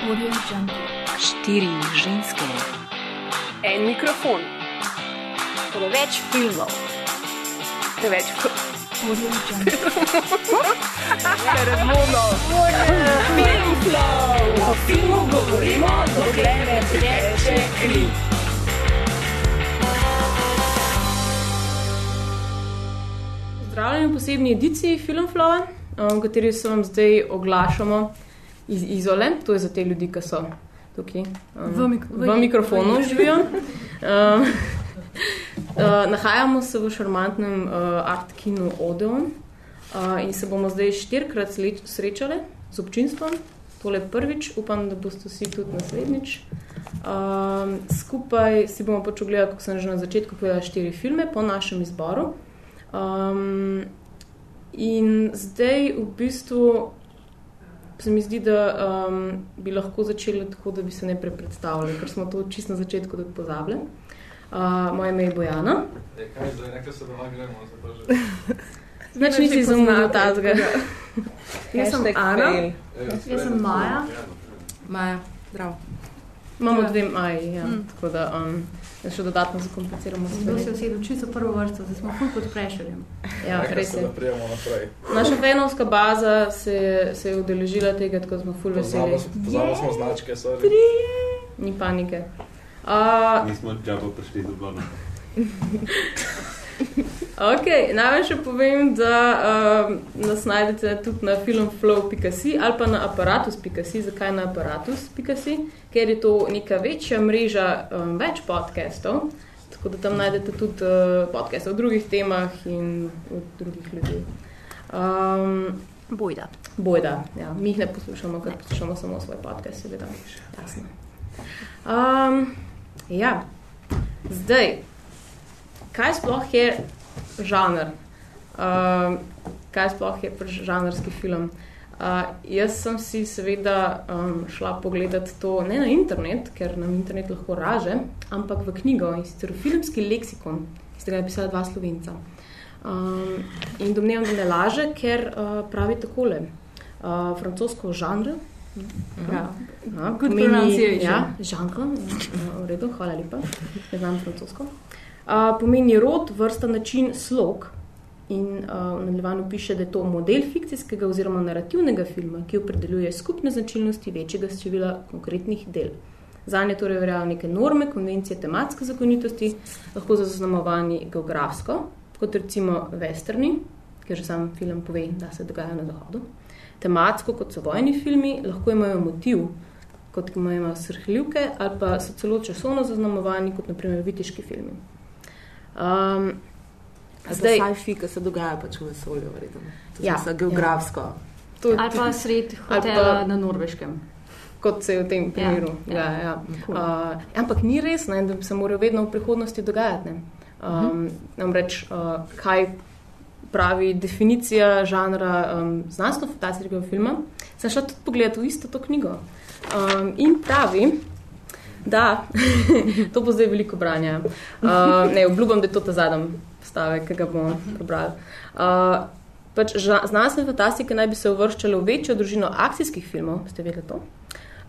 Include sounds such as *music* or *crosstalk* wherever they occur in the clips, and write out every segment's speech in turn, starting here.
Štiri ženske, En mikrofon, Preveč filmov. preveč Audio Jungle. hormonov. O filmu govorimo, dokler ne teče kri. Pozdravljeni v posebni ediciji Filmflowa, v kateri se vam zdaj oglašamo iz Izole. To je za te ljudi, ki so tukaj um, V mik- v mikrofonu v- živijo. Um, *laughs* uh, nahajamo se v šarmantnem uh, art kinu Odeon uh, in se bomo zdaj štirikrat sle- srečali z občinstvom. Tole prvič, upam, da boste vsi tudi naslednjič. Um, skupaj si bomo pač ogledali, kot sem že na začetku povedala, štiri filme po našem izboru. Um, in zdaj v bistvu se mi zdi, da um, bi lahko začeli tako, da bi se najprej predstavili, ker smo to čisto na začetku tudi pozabili. Uh, moje ime je Bojana. Je, kaj zdaj, nekaj se doma gremo, se pa že. *laughs* Znači, nisi zamudil tazga. *laughs* Jaz sem Ana. E, Jaz sem Maja. Maja, zdrav. Imamo dve maji, ja. Mm. tako da um, da še dodatno zakompliciramo Kdo se stvari. usedel čisto prvo vrsto, zdaj smo ful pod prešerjem. Ja, Nekaj res je. naprej. Naša fenovska baza se, je- se je udeležila tega, tako smo ful veseli. Pozabili smo značke, sorry. Ni panike. Uh, Mi smo džabo prišli do Blona. *laughs* Ok, največ še povem, da um, nas najdete tudi na filmflow.si ali pa na aparatus.si. Zakaj na aparatus.si? Ker je to neka večja mreža um, več podcastov, tako da tam najdete tudi uh, podcaste o drugih temah in od drugih ljudi. Um, Bojda. Bojda, ja. mi jih ne poslušamo, ker poslušamo samo svoj podcast, seveda. Jasno. Um, ja, zdaj, kaj sploh je žanr? Um, kaj sploh je pač žanrski film? Uh, jaz sem si seveda um, šla pogledat to ne na internet, ker nam internet lahko raže, ampak v knjigo in sicer v filmski leksikon, ki ste ga napisala dva slovenca. Um, in domnevam, da ne laže, ker uh, pravi takole. Uh, francosko žanr. Ja. Ja, Good pronunciation. Ja, žanr. Ja, v redu, hvala lepa. Ne znam francosko. Pomeni rod, vrsta, način, slog. In uh, nadaljevanju piše, da je to model fikcijskega oziroma narativnega filma, ki opredeljuje skupne značilnosti večjega števila konkretnih del. Zanje torej veljajo neke norme, konvencije, tematske zakonitosti, lahko zaznamovani geografsko, kot recimo westerni, ker že sam film pove, da se dogaja na zahodu. Tematsko, kot so vojni filmi, lahko imajo motiv, kot imajo srhljivke, ali pa so celo časovno zaznamovani, kot naprimer vitiški filmi. Um, Zdaj, sci-fi, ki se dogaja pač v vesolju, verjetno. To Ja, ja, geografsko. to, Ali pa sred hotela pa- na Norveškem. kot se je v tem primeru. ja. Ja, ja, ja. Cool. Uh, ampak ni res, ne, da se morajo vedno v prihodnosti dogajati. Ne. Um, namreč, uh, kaj pravi definicija žanra um, znanstveno-fantastičnega filma, sem šla tudi pogledati v isto to knjigo. Um, in pravi, da, *laughs* to bo zdaj veliko branja. Uh, ne, obljubim, da je to ta zadnji stavek, ki ga bomo prebrali. Uh, pač znanstvene fantastike naj bi se uvrščale v večjo družino akcijskih filmov, ste vedeli to?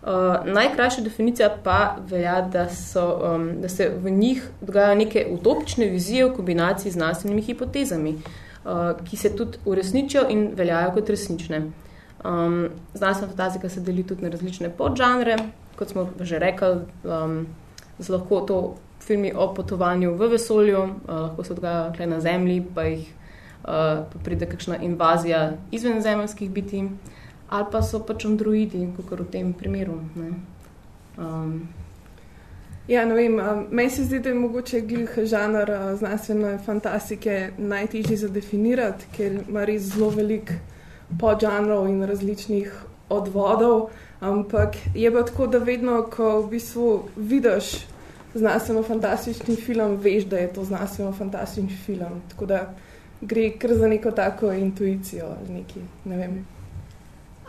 Uh, najkrajša definicija pa velja, da, so, um, da se v njih dogajajo neke utopične vizije v kombinaciji z znanstvenimi hipotezami, uh, ki se tudi uresničijo in veljajo kot resnične. Um, znanstvena fantastika se deli tudi na različne podžanre, kot smo že rekli, um, z lahko to filmi o potovanju v vesolju, uh, lahko se tukaj na Zemlji, pa jih uh, pa pride kakšna invazija izvenzemeljskih biti, ali pa so pač androidi, kot v tem primeru. Ne. Um, Ja, ne vem, um, meni se zdi, da je mogoče glih žanr uh, znanstvene fantastike najtežji za definirati, ker ima res zelo veliko podžanrov in različnih odvodov. Ampak je pa tako, da vedno, ko v bistvu vidiš znanstveno-fantastični film, veš, da je to znanstveno-fantastični film. Tako da gre kar za neko tako intuicijo ali nekaj. Ne vem.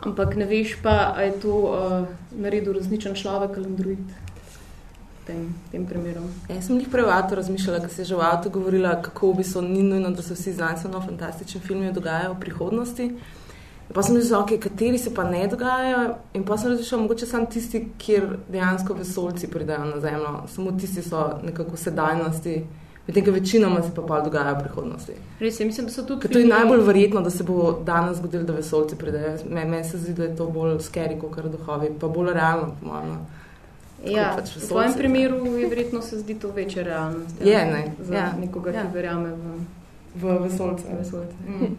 ampak ne veš pa, ali je to uh, naredil resničen človek ali android v tem, tem primeru. Ja, jaz sem jih avtu razmišljala, ker se je že v avtu govorila, kako v bistvu ni nujno, da se vsi znanstveno-fantastični filmi dogajajo v prihodnosti. Pa sem mislil, okay, kateri se pa ne dogajajo, in pa sem razmišljal, mogoče samo tisti, kjer dejansko vesolci pridejo na Zemljo, samo tisti so nekako sedajnosti, medtem ko večinoma se pa pa dogaja v prihodnosti. Res je, mislim, da so tudi. Ker to je najbolj verjetno, da se bo danes zgodilo, da vesolci pridejo. Meni men se zdi, da je to bolj skeri, kot kar duhovi, pa bolj realno, po mojem. no. Ja, pač v vesoljci, tvojem ne. primeru je verjetno se zdi to večja realnost. Je, ne, Za ja, nekoga, ki ja. verjame v V vesolce. vesoljce. Mm.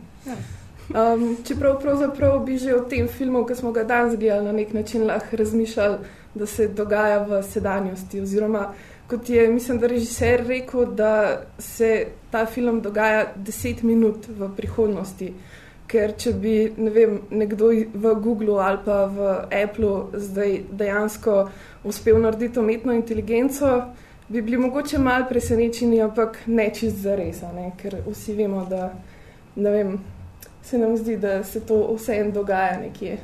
Um, čeprav pravzaprav bi že o tem filmu, ki smo ga danes gledali, na nek način lahko razmišljali, da se dogaja v sedanjosti. Oziroma, kot je, mislim, da režiser rekel, da se ta film dogaja deset minut v prihodnosti. Ker če bi ne vem, nekdo v Googlu ali pa v Applu zdaj dejansko uspel narediti umetno inteligenco, bi bili mogoče malo presenečeni, ampak ne čist za res, a ne? ker vsi vemo, da ne vem, se nam zdi, da se to vseeno dogaja nekje.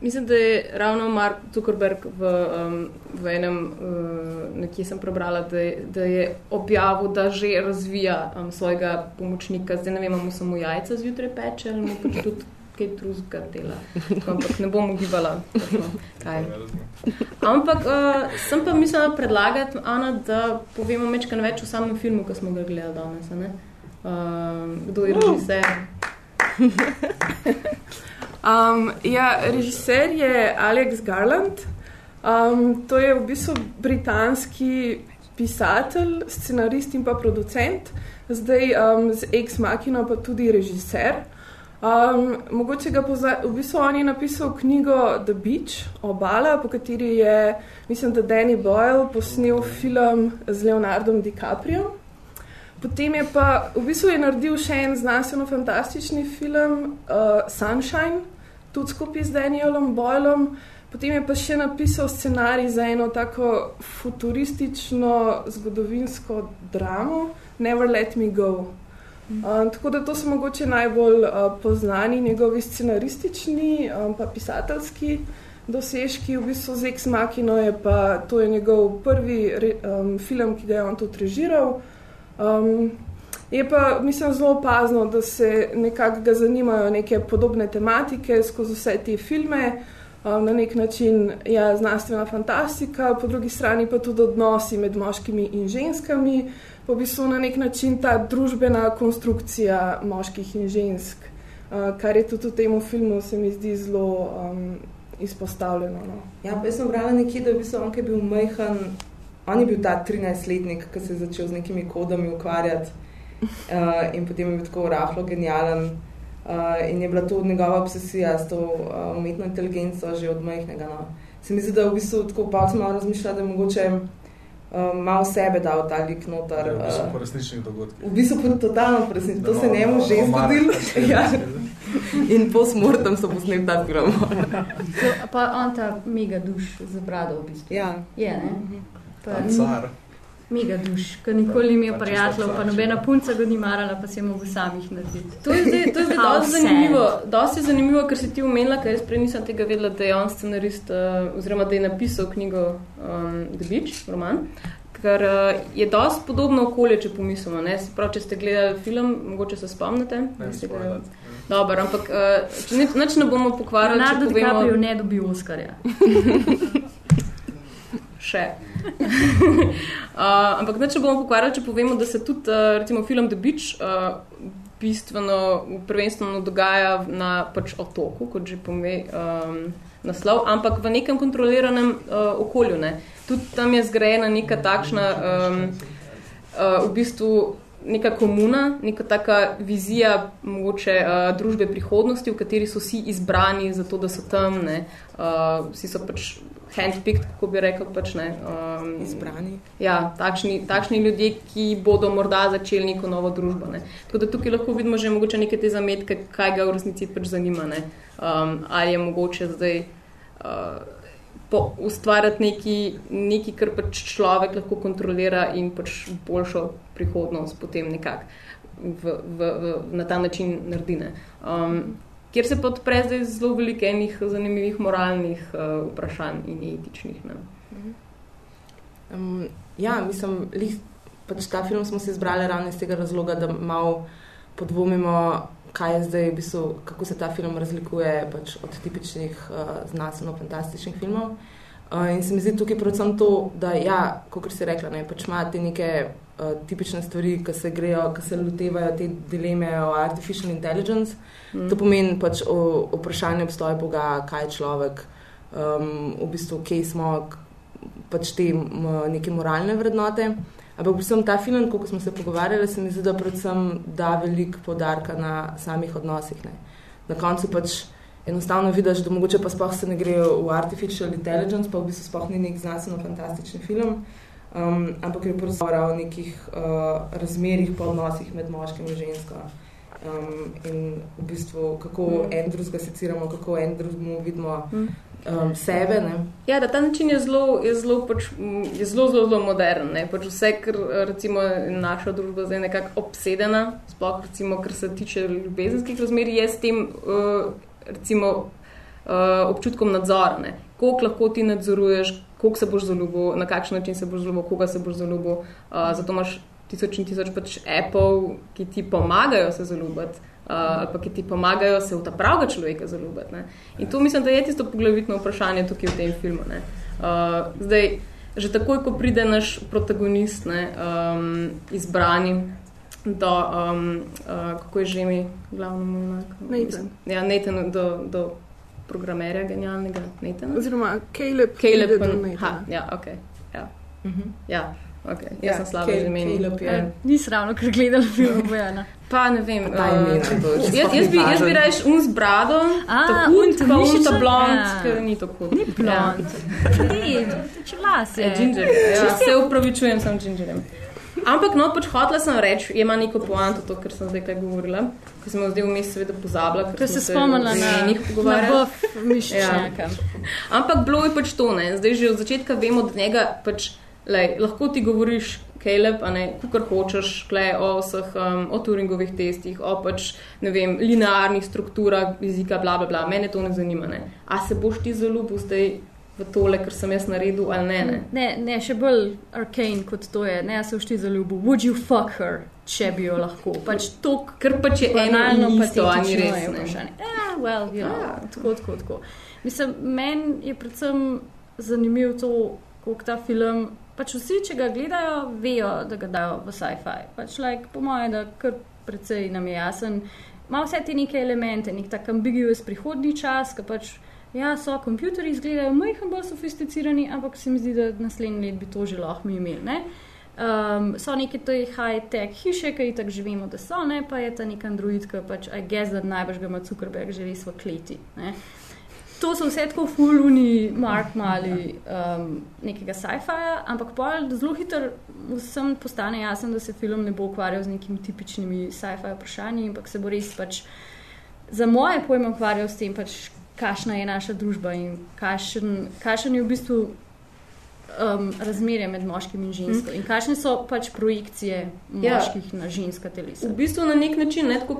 Mislim, da je ravno Mark Zuckerberg v, um, v enem, uh, nekje sem prebrala, da je, da je objavil, da že razvija um, svojega pomočnika. Zdaj ne vem, mu samo jajca zjutraj peče ali pač tudi kaj drugega dela. Ampak ne bom ugibala, kaj. Ampak uh, sem pa mislila predlagati, Ana, da povemo mečkan več o samem filmu, ki smo ga gledali danes. Uh, kdo je režiser? *laughs* Um, ja, režiser je Alex Garland. Um, to je v bistvu britanski pisatelj, scenarist in pa producent, zdaj um, z Ex Machina pa tudi režiser. Um, mogoče ga pozna, v bistvu on je napisal knjigo The Beach, obala, po kateri je, mislim, da Danny Boyle posnel film z Leonardom DiCaprio. Potem je pa v bistvu je naredil še en znanstveno-fantastični film, uh, Sunshine, tudi skupaj z Danielom Boylom. Potem je pa še napisal scenarij za eno tako futuristično zgodovinsko dramo, Never Let Me Go. Um, tako da to so mogoče najbolj uh, poznani njegovi scenaristični in um, pa pisateljski dosežki. V bistvu z Ex Machino je pa to je njegov prvi re, um, film, ki ga je on tudi režiral. Um, je pa, mislim, zelo opazno, da se nekako ga zanimajo neke podobne tematike skozi vse te filme. Um, na nek način je znanstvena fantastika, po drugi strani pa tudi odnosi med moškimi in ženskami, pa v bistvu na nek način ta družbena konstrukcija moških in žensk, uh, kar je tudi v tem filmu, se mi zdi zelo um, izpostavljeno. No. Ja, pa jaz sem brala nekje, da je v bistvu on, ki je bil majhen, on je bil ta 13-letnik, ki se je začel z nekimi kodami ukvarjati uh, in potem je bil tako rahlo genijalen. Uh, in je bila to njegova obsesija s to uh, umetno inteligenco že od majhnega. No. Se mi zdi, da v bistvu tako pa sem malo razmišljala, da je mogoče uh, malo sebe dal ta lik noter. Ja, v bistvu Uh, po resničnih dogodkih. v bistvu pa totalno presnič. To se Da, njemu no, že no, zgodilo. pač, *laughs* ja. In po smrtem so posneli ta film. Pa on ta mega duš za brado v bistvu. ja. Je, ne? Pa, Ta car. mega duš, ker nikoli ni imel prijateljev, pa nobena punca ga ni marala, pa se je mogel samih narediti. To je zdaj, to je zdaj dosti zanimivo. Dosti zanimivo, ker si ti omenila, ker jaz prej nisem tega vedela, da je on scenarist, uh, oziroma da je napisal knjigo um, The Beach, roman. Ker uh, je dosti podobno okolje, če pomislimo. Ne? Pravi, če ste gledali film, mogoče se spomnite. Ne, ga- spoiler. Dobro, ampak uh, če nič, ne bomo pokvarjali, če Leonardo DiCaprio povemo ne dobi Oskarja. *laughs* še. *laughs* uh, ampak ne bomo pokvarjali, če povemo, da se tudi uh, recimo film The Beach uh, bistveno, prvenstveno dogaja na pač otoku, kot že pove um, naslov, ampak v nekem kontroliranem uh, okolju. Ne. Tudi tam je zgrajena neka takšna, um, uh, v bistvu neka komuna, neka taka vizija mogoče uh, družbe prihodnosti, v kateri so vsi izbrani za to, da so tam, ne. Uh, vsi so pač handpicked, kako bi rekel, pač ne. Um, Izbrani. Ja, takšni, takšni ljudje, ki bodo morda začeli neko novo družbo. Ne. Tako da tukaj lahko vidimo že mogoče neke te zametke, kaj ga v resnici pač zanima. Ne. Um, ali je mogoče zdaj uh, po, ustvarjati nekaj, nekaj, kar pač človek lahko kontrolira in pač boljšo prihodnost potem nekako v, v, v, na ta način naredi. ne. Um, kjer se pa odpre zdaj zelo veliko enih zanimivih moralnih uh, vprašanj in etičnih. Ne. Um, ja, mislim, lih, pač ta film smo si izbrali ravno iz tega razloga, da malo podvomimo, kaj je zdaj, v bistvu, kako se ta film razlikuje pač od tipičnih uh, znanstveno-fantastičnih filmov. Uh, in se mi zdi tukaj predvsem to, da, ja, kot si rekla, ne, pač ima te neke uh, tipične stvari, ki se grejo, ki se lotevajo te dileme o artificial intelligence. Mm. To pomeni pač o, o vprašanju obstoja Boga, kaj je človek, um, v bistvu, kje smo, pač te m, neke moralne vrednote. Ampak predvsem ta film, ko smo se pogovarjali, se mi zdi, da predvsem da veliko podarka na samih odnosih. Ne. Na koncu pač enostavno vidiš, da mogoče pa sploh se ne gre v artificial intelligence, pa v bistvu sploh ni nek znanstveno-fantastični film, um, ampak je pravzaprav o nekih uh, razmerih po odnosih med moškim in žensko. Um, in v bistvu, kako mm. en drugega seciramo, kako en drugemu vidimo. Mm um, sebe. Ne? Ja, da ta način je zelo, je zelo, pač, je zelo, zelo, zelo modern. Pač vse, kar recimo, naša družba zdaj nekako obsedena, sploh recimo, kar se tiče ljubezenskih razmer, je s tem uh, recimo, uh, občutkom nadzora. Ne? Koliko lahko ti nadzoruješ, koliko se boš zaljubil, na kakšen način se boš zaljubil, koga se boš zaljubil. Uh, zato imaš tisoč in tisoč pač Apple, ki ti pomagajo se zaljubiti ali pa ki ti pomagajo se v ta pravega človeka zaljubiti. Ne? In to mislim, da je tisto poglavitno vprašanje tukaj v tem filmu. Uh, zdaj, že takoj, ko pride naš protagonist, ne, um, izbrani, do, um, uh, kako je že mi glavno monarko? Nathan. Ja, Nathan do, do programerja genialnega Nathana. Oziroma Caleb. Caleb. Pa, ha, ja, ok. Ja. Uh Mhm. -huh. ja. Okay. Jaz Ja, sem slabo Cal- že menil. Caleb je- Ja, Nisem ravno kar gledala film Bojana. Pa ne vem. Uh, to je jaz, sploh jaz, ni bi, jaz bi rajš un z brado, un, pa un ta blond, Ja. ker ni tako. Ni blond. Ni, če las Ja, je. ginger. Ja, se upravičujem, sem gingerjem. Ampak, no, pač hotela sem reči, ima neko poanto, to, kar sem zdaj kaj govorila, ko sem jo zdaj vmes seveda pozabila, ker se spomnila na, njih buff mišičnjaka. Ampak bilo je pač to, ne. zdaj že od začetka vemo, da njega pač, lej, lahko ti govoriš, Caleb, a ne, kar hočeš, klej o vseh, um, o Turingovih testih, o pač, ne vem, linearnih strukturah jezika, bla, bla, bla, mene to ne zanima, ne. A se boš ti zaljubil zdaj v tole, kar sem jaz naredil, ali ne, ne. Ne, ne, še bolj arcane kot to je. Ne, se všti za ljubo. Would you fuck her, če bi jo lahko? Pač to, Ker pač je eno banalno in isto, a ni res, ne. vprašanje. Ja, well, you know, Ja. tako, tako, tako. Mislim, meni je predvsem zanimivo to, kako ta film. Pač vsi, če ga gledajo, vejo, da ga dajo v sci-fi. Pač, like, po mojem, da kar precej nam je jasen. Ima vse te neke elemente, nek tak ambiguous prihodni čas, ki pač, ja, so kompjuterji izgledajo majhen bolj sofisticirani, ampak se mi zdi, da naslednji let bi to že lahko mi imeli. Ne? Um, so neke te high-tech hiše, ki jih tako živimo, da so, ne? pa je ta nek android, ki pač, I guess, da najbrž ga ima Zuckerberg že res v kleti. Ne? To so vse tako fuluni, mark mali um, nekega sci-fija, ampak zelo hitro vsem postane jasno, da se film ne bo ukvarjal z nekimi tipičnimi sci-fi vprašanji, ampak se bo res pač za moje pojme ukvarjal s tem, pač, kakšna je naša družba in kakšen, kakšen je v bistvu um, razmerje med moškim in žensko in kakšne so pač projekcije Ja. moških na ženska telesa. V bistvu na nek način, ne, tako,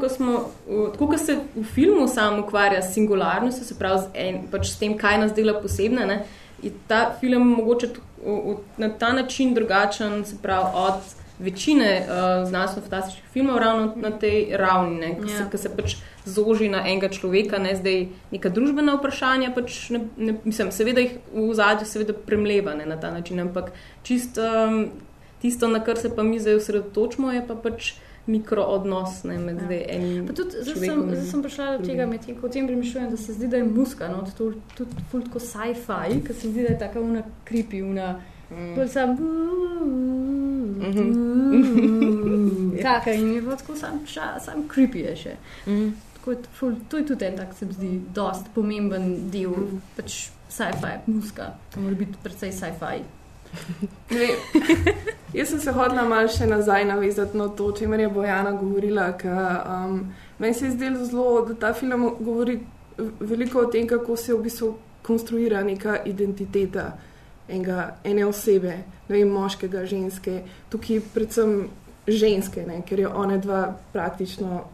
kot se v filmu sam ukvarja s singularnostjo, se pravi z en, pač s tem, kaj nas dela posebne, ne, je ta film mogoče t- v- v- na ta način drugačen, se pravi od večine uh, znanstveno-fantastičnih filmov ravno na tej ravni, ne, ki Ja. se, ki se pač zoži na enega človeka, ne zdaj neka družbena vprašanja, pač ne, ne, mislim, seveda jih v zadju seveda premleva ne, na ta način, ampak čist um, tisto, na kar se pa mi zdaj osredotočimo, je pa pač mikroodnos ne, med Ja. zdaj enim Pa tudi zdaj sem, zdaj sem prišla do tega, medtem ko o tem premišljujem, da se zdi, da je muska, no, to tudi ful tako sci-fi, ker se zdi, da je taka una creepy, una. Bolj sam taka in je pa tako sam, ša, sam creepy je še. Tako je ful, to je tudi en tak, se mi zdi, dost pomemben del pač sci-fi, muska, to mora biti precej sci-fi. *laughs* Jaz sem se hodila malo še nazaj navezati na to, o čemer je Bojana govorila. Ka, um, meni se je zdelo zelo, da ta film govori veliko o tem, kako se v bistvu konstruira neka identiteta enega, ene osebe, ne vem, moškega, ženske, tukaj predvsem ženske, ne, ker jo one dva praktično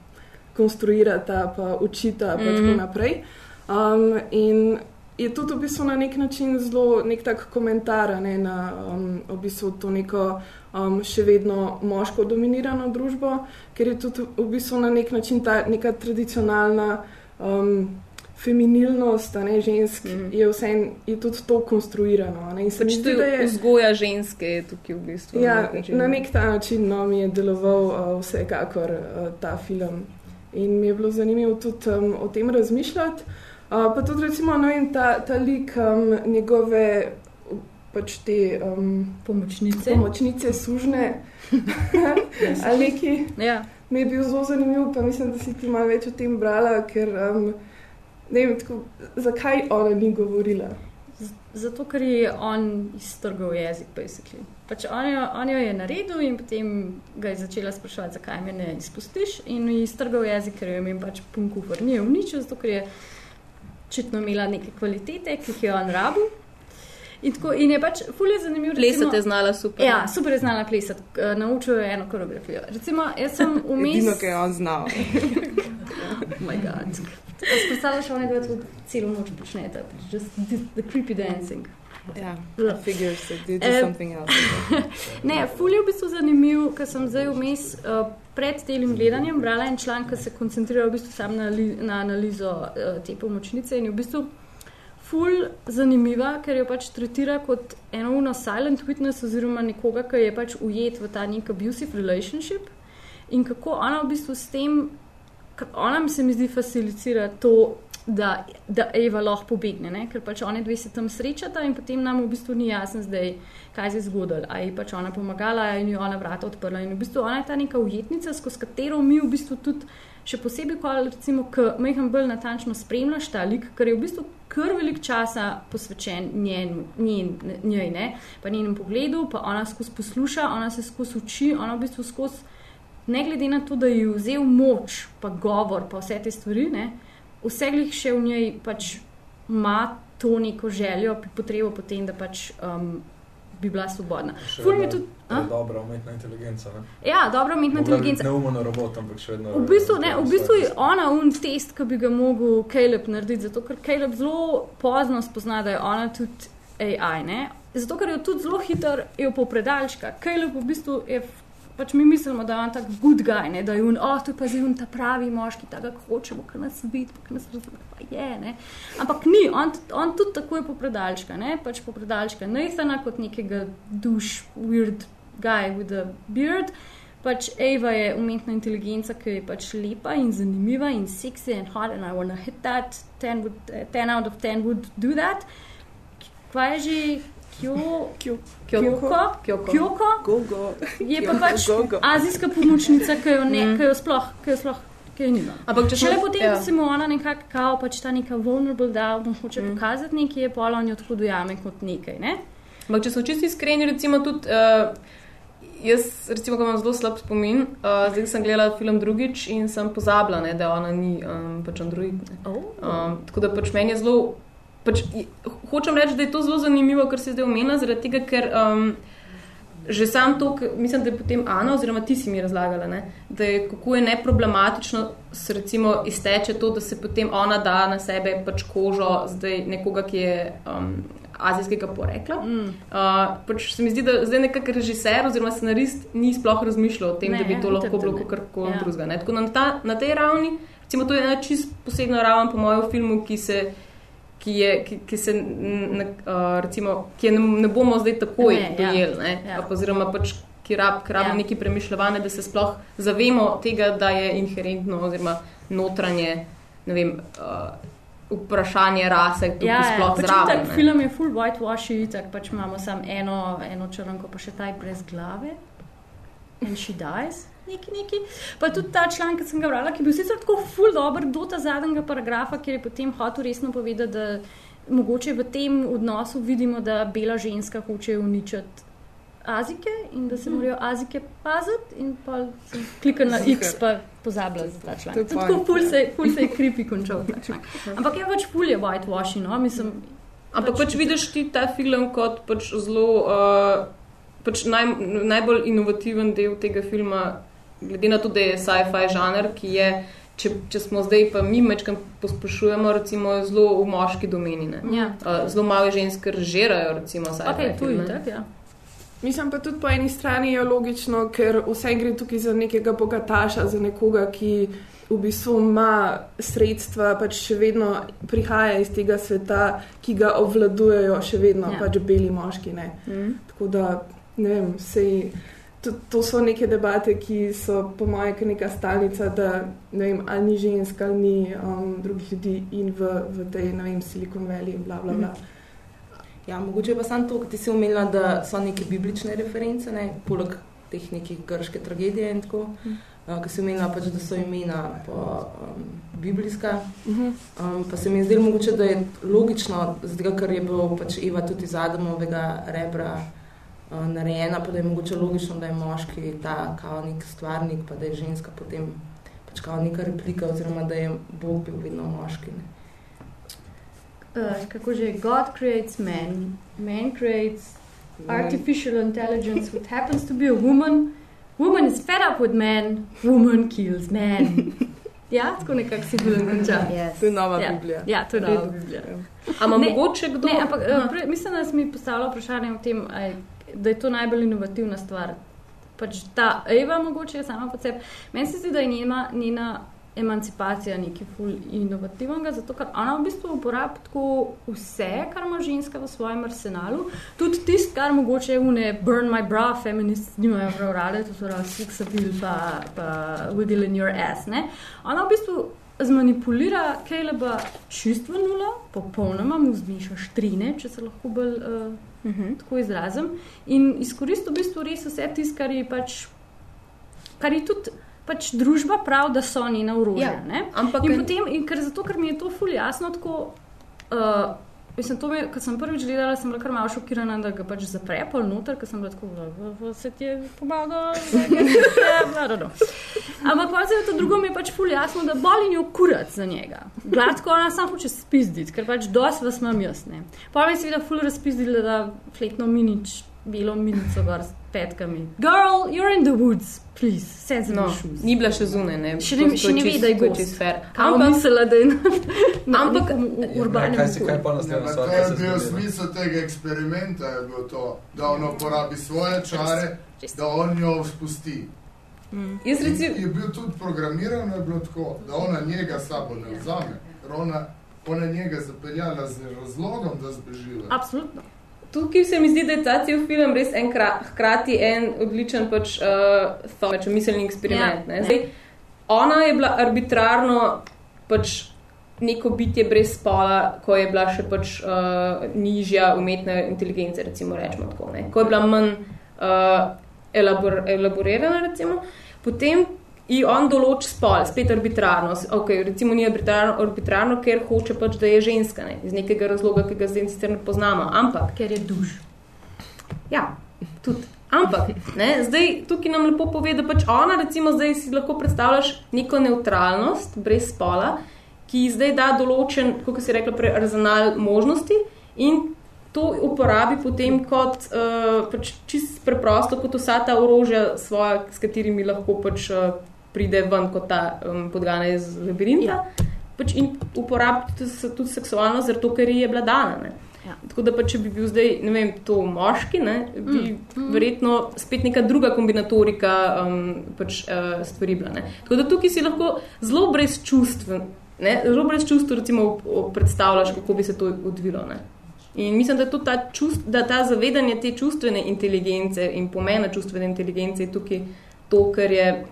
konstruirata, pa učita, pa mm -hmm. tako naprej. Um, in je tudi v bistvu na nek način zelo nek tak komentar ne, na um, v bistvu to neko um, še vedno moško dominirano družbo, ker je tudi v bistvu na nek način ta neka tradicionalna um, feminilnost, a ne žensk, mm. je vse je tudi to konstruirano. a Ne, Pač zdi, je je. vzgoja ženske tukaj v bistvu. Ja, način. na nek ta način no, mi je deloval uh, vsekakor uh, ta film. In mi je bilo zanimivo tudi um, o tem razmišljati. Uh, pa tudi, recimo, vem, ta, ta lik um, njegove, pač te um, Pomočnice. pomočnice, sužne, *laughs* ali ki Ja. mi je bil zelo zanimiv, pa mislim, da si ti malo več o tem brala, ker um, ne vem, tako, zakaj ona ni govorila. Zato, ker je on iztrgal jezik, basically. Pač on, jo, on jo je naredil in potem ga je začela spraševati, zakaj me ne izpustiš. In je iztrgal jezik, ker je imel pač pun kufr. Ni je uničil, zato ker je očitno imela neke kvalitete, ki jih je on rabil. In, tako, in je pač fulje zanimivo. Plesate znala super. Ja, super je znala plesati, k- naučil je eno koreografijo. Recimo, jaz sem *laughs* vmes. Edino, kar je on znal. *laughs* Oh my god. Tako si Predstavljaš, da oni to celo noč počnete, pač just the, the creepy dancing. Ja, Ugh. figures they do Eh, something else. *laughs* Ne, ful je v bistvu zanimiv, ker sem zdaj vmes uh, pred tem gledanjem brala en članek, ki se koncentrira v bistvu sam na, na analizo uh, te pomočnice in je v bistvu ful zanimiva, ker jo pač tretira kot eno uno silent witness oziroma nekoga, ki je pač ujet v ta nek abusive relationship in kako ona v bistvu s tem, ona mi se mi zdi facilitira to, da, da Eva lahko pobegne, ne? ker pač oni dve se tam srečata in potem nam v bistvu ni jasno zdaj, kaj se je zgodilo. Ali je pač ona pomagala in jo ona vrata odprla. In v bistvu ona je ta neka ujetnica, skozi katero mi v bistvu tudi, še posebej, ko recimo, majhen bolj natančno spremljaš ta lik, ker je v bistvu kar velik časa posvečen njen, njen, njej, ne? pa njenem pogledu, pa ona skozi posluša, ona se skozi uči, ona v bistvu skozi. Ne glede na to, da je vzel moč, pa govor, pa vse te stvari, ne, vse glih še v njej pač ima to neko željo, potrebo po tem, da pač um, bi bila svobodna. Še Ful mi vedno tudi. je? Dobra umetna inteligenca. Ne? Ja, dobra umetna Mogla inteligenca. Neumen robot, ampak še vedno. V bistvu, ne, v bistvu je je ona un test, ki bi ga mogel Caleb narediti, zato ker Caleb zelo pozno spozna, da je ona tudi AI. Ne? Zato ker jo tudi zelo hitro je popredalčka. Caleb v bistvu je. Pač mi mislimo, da je on tak good guy, ne? da je on, oh, to je pa zdaj on ta pravi moški, ta ga hočemo, ki nas vidi, ki nas razume, pa je. Ne? Ampak ni, on, on tudi tako je popredalčka, ne? pač popredalčka Nathana kot nekega duš, weird guy with a beard. Pač Eva je umetna inteligenca, ki je pač lepa in zanimiva in sexy in hot and I wanna hit that, 10, would, uh, 10 out of 10 would do that. Kaj je že Kyo, Kyo- Kyoko? Kyoko. Kyoko? Go, go. Je pa pač go, go. azijska pomočnica, ki jo, ne, Mm. ki jo sploh, ki jo sploh ki jo nima. Ampak če Šele potem, ja. se mu ona nekako, kao, pač ta neka vulnerable, da mu hoče Mm. pokazati nekaj, je pol on jo tako dojame kot nekaj. Ne? Ampak, če so čisto iskreni, recimo tudi. Uh, Jaz, recimo, ko imam zelo slab spomin, uh, zdaj sem gledala film drugič in sem pozabila, ne, da ona ni um, pač android. Oh. Um, tako da pač meni je zelo. Pač, hočem reči, da je to zelo zanimivo, kar se zdaj omenja, zaradi tega, ker um, že sam to, mislim, da je potem Ana, oziroma ti si mi razlagala, ne, da je kako je neproblematično se recimo izteče to, da se potem ona da na sebe pač kožo zdaj nekoga, ki je um, azijskega porekla. Mm. Uh, pač se mi zdi, da zdaj nekako režiser oziroma scenarist ni sploh razmišljal o tem, Ne, ne, da bi to itak, lahko bilo ne. karkoli Ja. drugega. ne. Tako na, ta, na tej ravni, recimo, to je ena čist posebna raven po mojem filmu, ki se. Ki, je, ki, ki se ne, uh, recimo, ki ne, ne bomo zdaj takoj Ne, ja. dojeli, ne, Ja. ja. oziroma pač, ki rab, ki rabimo Ja. ja. neki premišljevanje, da se sploh zavemo tega, da je inherentno oziroma notranje ne vem, uh, vprašanje rase tukaj Ja, ja, sploh pač zraven. tak ne. film je full whitewashy, tako pač imamo samo eno, eno črnko, pa še taj brez glave. And she dies. Neki, neki. Pa tudi ta članek, ki sem ga brala, ki je bil sicer tako full dober do ta zadnjega paragrafa, kjer je potem hotel resno povedati, da mogoče v tem odnosu vidimo, da bela ženska hoče uničiti Azike in da se morajo Azike paziti in pa sem klikala na X, pa pozabila za ta članek. To Tako ful se, ful se je creepy končal ta članek. Ampak je pač ful je whitewashing, no, mislim. Ampak pač vidiš ti ta film kot pač zelo, uh, pač naj, najbolj inovativen del tega filma, glede na to, da je sci-fi žanr, ki je če, če smo zdaj pa mi mečkam pospešujemo, recimo zelo v moški domeni. Ne? Ja. Uh, zelo malo žensk režirajo, recimo, sci-fi Ok, tu je filme. tako, ja. Mislim pa tudi po eni strani je logično, ker vse gre tukaj za nekega bogataša, za nekoga, ki v bistvu ima sredstva, pač še vedno prihaja iz tega sveta, ki ga obvladujejo še vedno Ja. ja. pač beli moški. Ne. Mm. Tako da, ne vem, sej, to, to so neke debate, ki so po mojem neka stalnica, da ne vem, ali ni žensk, ali ni um, drugih ljudi in v, v tej, ne vem, Silicon Valley in bla bla bla. Ja, mogoče pa samo to, kar ti si omenila, da so neke biblične reference, ne? poleg teh nekih grške tragedije in tako. Uh, Ker si omenila, pač, da so imena po, um, biblijska. Mhm. Um, pa se mi je zdelo mogoče, da je logično, zato ker je bil pač Eva tudi iz Adamovega rebra narejena, pa da je mogoče logično, da je moški ta kao nek stvarnik, pa da je ženska potem pač kao neka replika, oziroma da je Bog bil vedno moški. Ne? Uh, kako že, God creates man, man creates artificial intelligence, which happens to be a woman. Woman is fed up with man, woman kills man. *laughs* Ja, tako nekako si bil končal. Yes. To je nova Ja. Biblija. Ja, to je nova Biblija. Ampak mogoče kdo? Ne, ampak uh, pre, mislim, da si mi postavila vprašanje o tem, a je- da je to najbolj inovativna stvar. Pač ta Eva, mogoče sama po sebi. Meni se zdi, da je njena, njena emancipacija nekaj ful inovativnega, zato ker ona v bistvu uporablja vse, kar ima ženska v svojem arsenalu. Tudi tisto, kar mogoče une burn my bra, feministi nimajo prav rade, to so pravi sex appeal pa, pa wiggle in your ass. Ne? Ona v bistvu zmanipulira Kaleba čustva nula, popolnoma mu zviša štrine, če se lahko bolj uh, Mhm. tako izrazim, in izkoristi v bistvu res vse tisto, kar je pač, kar je tudi pač družba prav, da so njena orožja. Ja? Ampak In potem, in ker, zato, ker mi je to ful jasno, tako. Uh, Mislim, me, ko sem prvič gledala, sem bila kar malo šokirana, da ga pač zapre pol noter, ker sem bila tako, da se ti je pomagal. Ampak pa se je to drugo, mi je pač ful jasno, da boli njo kurat za njega. Gladko ona samo hoče spizditi, ker pač dosti vas imam jaz. Ne. Pa mi je seveda ful razpizdila, da fletno minič, belo minico gor s petkami. Girl, you're in the woods, please, sensible no, shoes. ni bila še zunaj. Ne? Še ne- še ne ve, da je gost. Ampak mislila, da je na, *laughs* na Ampak- Ja, urbanem kaj si kaj pa Ja, naslednja pa stvar? kaj je se bil ne? smisel tega eksperimenta, je bil to, da on uporabi svoje čare, Čisto. da on jo spusti. jaz In recimo. je bil tudi programiran, je bilo tako, da ona njega sabo ne vzame, ker ona, ona njega zapeljala z razlogom, da zbeživa. Absolutno. Tukaj se mi zdi, da je ta cel film res en kra, hkrati en odličen pač, uh, thought, pač miselni eksperiment. Ja, Ja, Zdaj, ona je bila arbitrarno pač neko bitje brez spola, ko je bila še pač uh, nižja umetna inteligenca, recimo rečemo tako, ne? ko je bila manj uh, elabor, elaborirana, recimo. Potem ji on določi spol, spet arbitrarno. Okay, recimo ni arbitrarno, arbitrarno, ker hoče pač, da je ženska, ne? iz nekega razloga, ki ga zdaj sicer ne poznamo. Ampak Ker je duš. Ja, tudi. Ampak, ne, zdaj tukaj nam lepo pove, da pač ona, recimo, zdaj si lahko predstavljaš neko neutralnost, brez spola, ki zdaj da določen, kot si rekla, prej, arzenal možnosti in to uporabi potem kot uh, pač čist preprosto, kot vsa ta orožja, svoja, s katerimi lahko pač uh, pride ven kot ta um, podgana iz labirinta. Ja. Pač in uporabi tudi, tudi seksualno, zato ker ji je bila dana. Ne. Ja. Tako da, pa, če bi bil zdaj, ne vem, to moški, ne, bi mm. Mm. verjetno spet neka druga kombinatorika um, pač, uh, stvari bila. Ne. Tako da tukaj si lahko zelo brez čustv, ne, zelo brez čustv, recimo, predstavljaš, kako bi se to odvilo. Ne. In mislim, da, je ta, čust, da ta zavedanje te čustvene inteligence in pomena čustvene inteligence je tukaj to, kar je,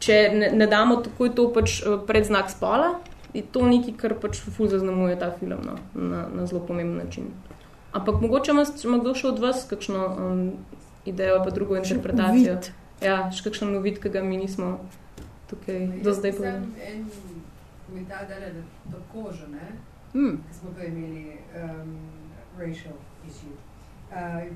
če ne, ne damo takoj to pač eh, predznak spola, je to nekaj, kar pač ful zaznamuje ta film no, na, na zelo pomemben način. Ampak mogoče ima, kdo še od vas kakšno um, idejo, pa drugo interpretacijo. Uvid. Ja, še kakšen uvid, ki ga mi nismo tukaj do zdaj povedali. Sem en komentar dala na to kožo, ne? Mm. Ko smo pa imeli um, racial issue. Uh,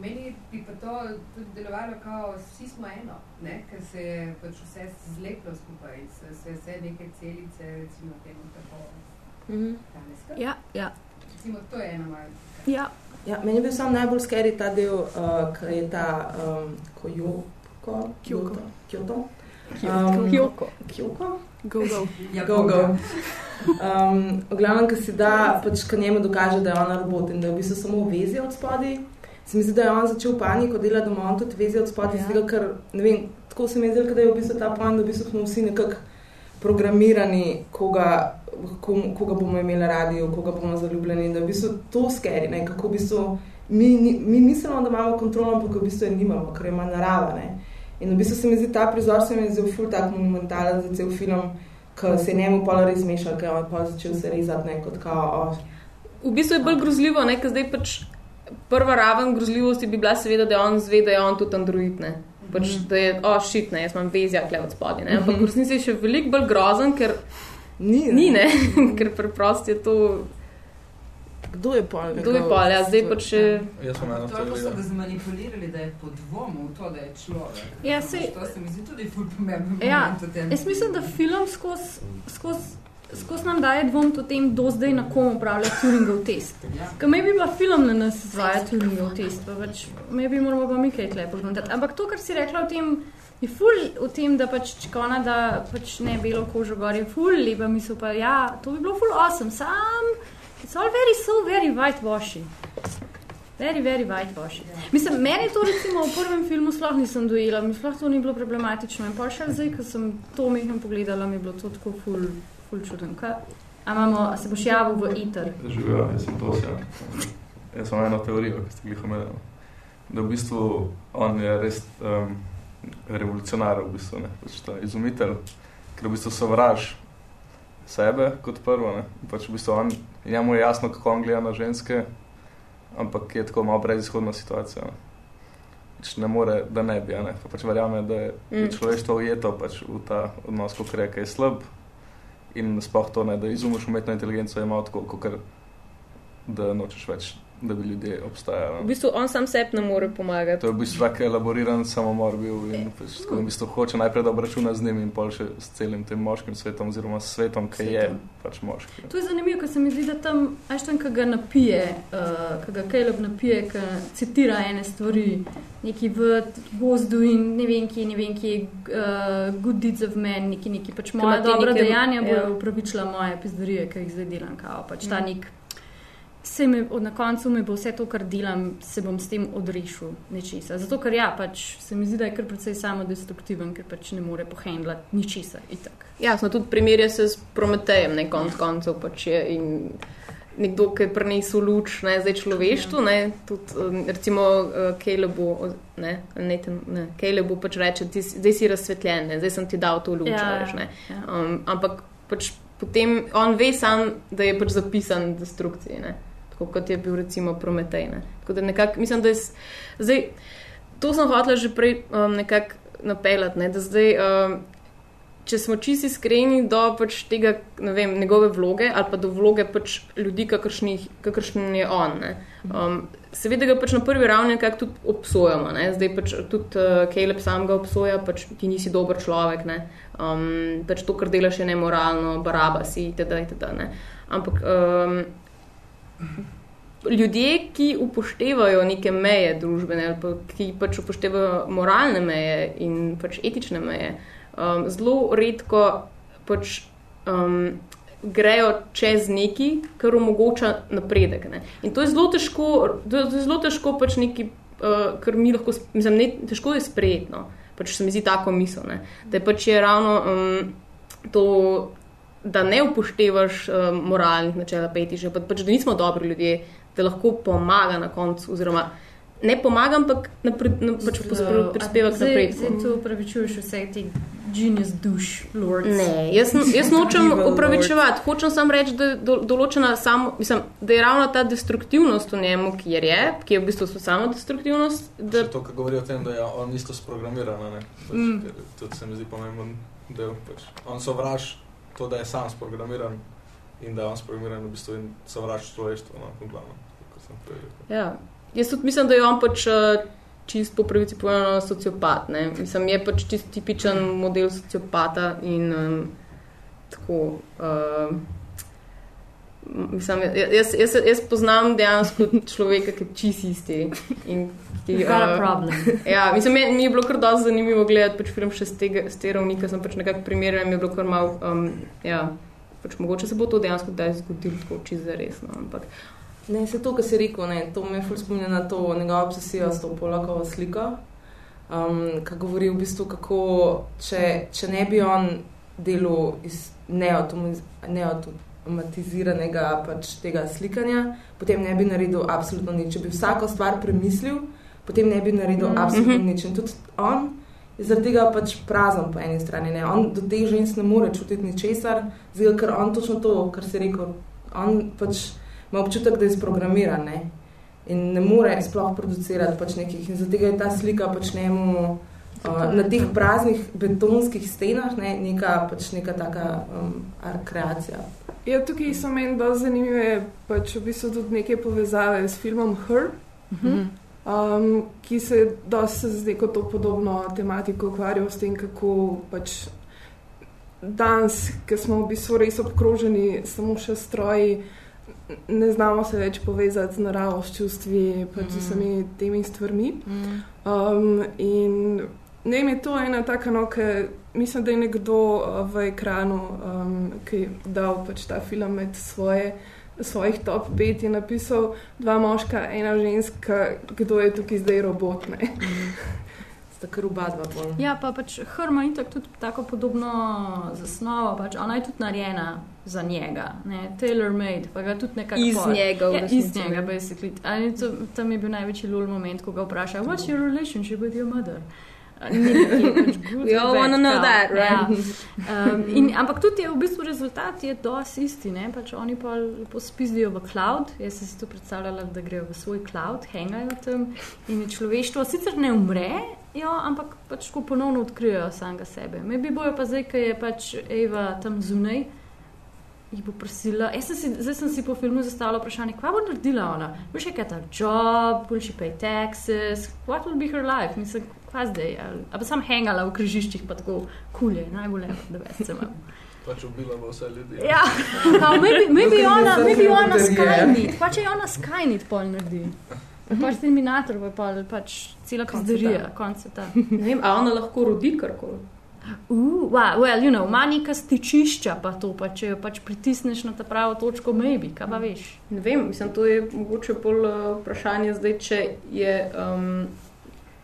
meni bi pa to tudi delovalo, kot vsi smo eno, ne? ker se je pač vse zlepilo skupaj, se, se vse neke celice, recimo temu tako Mhm. danes. Ja, ja. Recimo, to je ena moja. ja. Ja, meni je bil sam najbolj skeri ta del, uh, ki je ta um, Kyoto, Kyoko. Kyoto, Kyoto Um, Kyoko. Kyoko? Go, go. Ja, Go, go. Um, v glavnem, ki si da, pač, ko njemu dokaže, da je ona robot in da je v bistvu samo v vezi od spodaj. Se mi zdi, da je on začel paniko delati, da ima on tudi vezi od spodaj, ja. ker ne vem, tako se mi zdi, da je v bistvu ta point, da v bistvu smo vsi nekako programirani, koga, kom, koga bomo imeli radi, v koga bomo zaljubljeni da v bistvu to skeri, ne, kako v bistvu mi, ni- mi mislimo, da imamo kontrolo, ampak v bistvu je nimamo, ker ima narava. Ne. In v bistvu se mi zdi ta prizor, se mi je zdel ful tak monumentalen za cel film, ko se je njemu pol res mešal, ker je on pol začel se rezati, ne, kot kao, oh, V bistvu je bolj grozljivo, ne, ker zdaj pač prva raven grozljivosti bi bila seveda, da je on zve, da je on tudi android. Ne. Pač, da je, o, oh, šit, ne, jaz imam vezja kle od spodaj. ne. Ampak v resnici je še veliko bolj grozen, ker ni, ni, ne, *laughs* ker preprosto je to, Kdo je pol? kdo je pol, ja, zdaj pač še. Jaz sem eno To je, ko so ga zmanipulirali, da je pod dvomom v to, da je človek. Ja, sej- To se mi zdi tudi ful pomemben Ja. Jaz mislim, da film skozi skoz, skoz nam daje dvom o tem, do zdaj na kom upravlja Turingov test. Ker me bi bila film na nas izvaja Turingov test, pa pač me bi moramo pa mi kaj tle pogledati. Ampak to, kar si rekla o tem, je ful o tem, da pač čkona, da pač ne belo kožo gor, je ful lepa misel, pa ja, to bi bilo ful awesome, sam, it's all very so very whitewashy. Very, very whitewashy. Mislim, meni to recimo v prvem filmu sploh nisem dojela, mi sploh to ni bilo problematično. In pa še zdaj, ko sem to mehno pogledala, mi je bilo to tako ful, ful čuden. Kaj? A, imamo, a se boš javil v ITER? Živijo, jaz sem to vse. Jaz sem eno teorijo, ki ste jih omenili. Da v bistvu on je res um, revolucionar, v bistvu, ne, pač ta izumitelj, ker v bistvu sovraž sebe kot prvo. Ne. Pač v bistvu on, njemu je jasno, kako on gleda na ženske, ampak je tako malo brezizhodna situacija. Ne. Pač ne more, da ne bi, a ne. Pa pač verjame, da je Mm. človeštvo ujeto pač v ta odnos, ko reka je slab in sploh to ne, da izumiš umetno inteligenco je malo tako, kot da nočeš več, da bi ljudje V obstajali. bistvu on sam sebi ne more pomagati. To je v bistvu tak elaboriran samomor bil in pač, tako, v bistvu hoče najprej da obračuna z njim in pol še s celim tem moškim svetom oziroma s svetom, ki je pač moški. To je zanimivo, ker se mi zdi, da tam, tam, ki ga napije, uh, ki ga Caleb napije, ki citira ene stvari, neki v gozdu in ne vem, ki, ne vem, ki je uh, good deeds of men, neki, neki pač moja dobra neke- dejanja bojo ja. upravičila moje pizdarije, ki jih zdaj delam, kao, pač ta Mm. nek. Se me, na koncu me bo vse to, kar delam, se bom s tem odrešil nečesa. Zato, ker ja, pač se mi zdi, da je kar precej samodestruktiven, ker pač ne more pohendlati ničesar. Itak. Jasno, tudi primerja se s Prometejem, ne konc koncev pač je in nekdo, ki je prinesel luč, ne, zdaj človeštvu, ne, tudi um, recimo uh, Kalebu, o- ne, Nathan, ne, Kalebu pač reče, ti, zdaj si razsvetljen, ne, zdaj sem ti dal to luč, Ja, veš, ne. ja. Um, ampak pač potem on ve sam, da je pač zapisan v destrukciji, ne, tako kot je bil recimo Prometej, ne. Tako da nekako, mislim, da je, zdaj, to sem hotela že prej um, nekako napeljati, ne, da zdaj, um, če smo čisto iskreni do pač tega, ne vem, njegove vloge ali pa do vloge pač ljudi, kakršnih, kakršen je on. Ne. Um, seveda ga pač na prvi ravni nekako tudi obsojamo. Ne. Zdaj pač tudi uh, Caleb sam ga obsoja, pač ti nisi dober človek, ne. Um, pač to, kar delaš, je nemoralno, baraba si, itd. itd. ne. Ampak um, ljudje, ki upoštevajo neke meje družbene, ali pa ki pač upoštevajo moralne meje in pač etične meje, um, zelo redko pač, um, grejo čez neki, kar omogoča napredek. Ne. In to je zelo težko, to je zelo težko pač neki, uh, kar mi lahko, mislim, ne, težko je sprejetno. Pač se mi zdi tako misel, ne. da je pač je ravno um, to, da ne upoštevaš um, moralnih načel, etičnih, pa, pač da nismo dobri ljudje, da lahko pomaga na koncu, oziroma ne pomaga, ampak napred, na, pač prispeva k napredku. Zdaj to upravičuješ vse te genius duš, lords. Ne, jaz, jaz nočem upravičevati, hočem samo reči, da do, določena samo, mislim, da je ravno ta destruktivnost v njemu, ki je, ki je v bistvu samo destruktivnost, da Še to, kar govori o tem, da je on isto sprogramiran, a ne? Pač, Mm. tudi se mi zdi pomemben del. Pač. On sovraž to, da je sam sprogramiran in da je on sprogramiran v bistvu in sovraž človeštvo, no, v glavnem, kot sem prej rekel. Ja. Jaz tudi mislim, da je on pač eh, čist po pravici povedano sociopat. Ne? Mislim, je pač čist tipičen model sociopata in um, tako. Uh, Mislim, jaz, jaz, jaz poznam dejansko človeka, ki je čist isti. In, ki, Got a problem. ja, mislim, mi, mi je bilo kar dosti zanimivo gledati pač film še z tega z te ravni, ker sem pač nekako primerjal in mi je bilo kar malo. Um, ja, pač mogoče se bo to dejansko kdaj zgodilo tako čist za resno. Ampak Ne, se to, kar si rekel, ne, to me ful spominja na to njegovo obsesijo s to polakovo sliko, um, ki govori v bistvu, kako če, če ne bi on delal iz neautomiz- neautomatiziranega pač tega slikanja, potem ne bi naredil absolutno nič. Če bi vsako stvar premislil, potem ne bi naredil Mhm. absolutno nič. In tudi on je zaradi tega pač prazen po eni strani. Ne. On do teh žensk ne more čutiti ničesar, zdaj, ker on točno to, kar si rekel, on pač ima občutek, da je sprogramiran ne? in ne more sploh producirati pač nekih. In zato je ta slika pač njemu uh, na teh praznih betonskih stenah ne? neka, pač neka taka um, kreacija. Ja, tukaj so meni dosti zanimive, pač v bistvu tudi neke povezave s filmom Her, um, ki se dosti z neko to podobno tematiko ukvarjal s tem, kako pač danes, ki smo v bistvu res obkroženi samo še stroji, ne znamo se več povezati z naravo, s čustvi, pač z vsemi temi stvarmi. Um, in ne vem, je to ena taka, no, ki mislim, da je nekdo uh, v ekranu, um, ki je dal pač ta film med svoje. Svojih top 5 je napisal dva moška, ena ženska, kdo je tukaj zdaj robot. Ne? Sta kar oba dva pol. Ja, pa pač Hrma je tudi tako podobno zasnovo, pač ona je tudi narejena za njega, ne, tailor-made, pa ga tudi nekako Iz pol- njega, Ja, resnici, iz njega, ne. basically. Ali to, tam je bil največji lul moment, ko ga vpraša, what's your relationship with your mother? We all bad, wanna know kao. that, right? Ja. Um, in, ampak tudi je v bistvu rezultat je dosti isti, ne? pač oni pa lepo spizdijo v cloud, jaz sem si to predstavljala, da grejo v svoj cloud, hangajo tam in človeštvo sicer ne umre, jo, ampak pač ko ponovno odkrijejo samega sebe. Maybe bojo pa zdaj, ker je pač Eva tam zunaj, jih bo prosila. Jaz sem si, zdaj sem si po filmu zastavila vprašanje, kva bo naredila ona? Bo še kaj ta job, will she pay taxes, what will be her life? Mislim, kva zdaj? Ali ali bo sam hangala v križiščih, pa tako kulje, najbolj lepo, da veste, imam. Pač ubila bo vse ljudi. Ja, *laughs* kao, maybe, maybe ona, maybe ona. Skynet, pa če je ona Skynet pol naredi. Pač Terminator, pa pol, pač cela kazderija, koncepta. ne vem, a ona lahko rodi karkoli. Uh, wow, well, you know, ima neka stičišča, pa to, pa če jo pač pritisneš na ta pravo točko, maybe, kaj pa veš. Ne vem, mislim, to je mogoče bolj uh, vprašanje zdaj, če je um,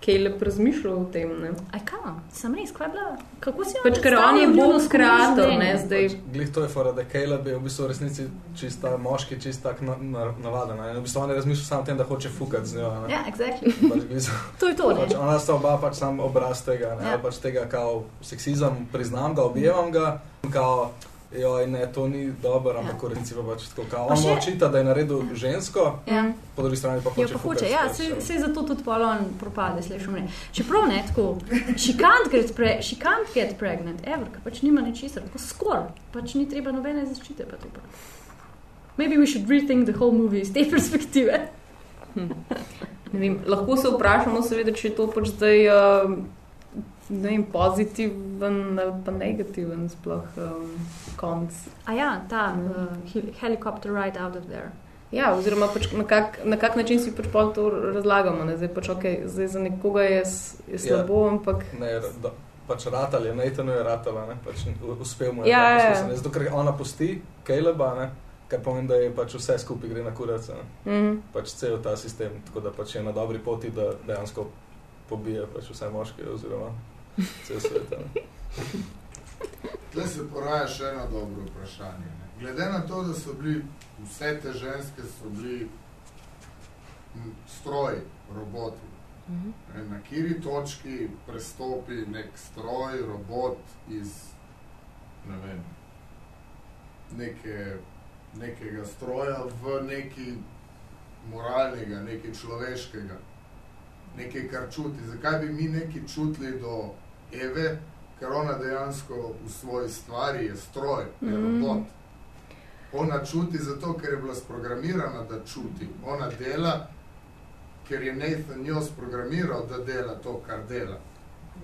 Caleb razmišljal o tem. Ne? Aj kam, sem res, kaj bila, kako si Pač, ker on je bolj življenje? ne, zdaj. Pač, glih to je fora, da Caleb je v bistvu v resnici čista moški, čist tak na, na, navaden. ne. In V bistvu on je razmišljal samo o tem, da hoče fukati z njo. ne. Ja, exactly. Pač, glih, *laughs* To je to, ne. pač, ona sta oba pač sam obraz tega, ne, Ja. pač tega kao seksizem, priznam ga, objevam ga, kao, joj, ne, to ni dobro, ampak resnici pa pač tako, kao, on še- očita, da je naredil žensko, Ja. po drugi strani pa Jo, hoče pa hoče, ja, pač, se, ja. se zato tudi polon propade, slišim ne. Čeprav ne, tako, she can't get, pre, she can't get pregnant, ever, ker pač nima ničesar, tako skor, pač ni treba nobene zaščite, pa to pa. Maybe we should rethink the whole movie iz te *laughs* perspektive. Ne Vem, lahko se vprašamo, seveda, če je to pač zdaj uh, ne vem, pozitiven ali pa negativen sploh um, konc. A ja, ta uh, hel- helicopter ride out of there. Ja, oziroma pač na, kak, na kak način si pač pol to razlagamo. Ne? Zdaj, pač, okay, zdaj za nekoga je, je slabo, ja. ampak Ne, da, pač ratal je, Nathan je ratala, ne, pač uspel mu je. Ja, ja, ja. ne, Zato, ker ona pusti Caleba, ne, kar pomeni, da je pač vse skupaj gre na kurac, ne. Mhm. pač cel ta sistem, tako da pač je na dobri poti, da dejansko pobije pač vse moške oziroma cel svet. Tukaj se poraja še eno dobro vprašanje. Ne? Glede na to, da so bili vse te ženske so bili stroji, roboti. Ne, Na kiri točki prestopi nek stroj, robot iz ne vem, neke, nekega stroja v neki moralnega, nekaj človeškega, nekaj, kar čuti. Zakaj bi mi nekaj čutili do Eve, ker ona dejansko v svoji stvari je stroj, je Mhm. robot. Ona čuti zato, ker je bila sprogramirana, da čuti. Ona dela, ker je Nathan njo sprogramiral, da dela to, kar dela.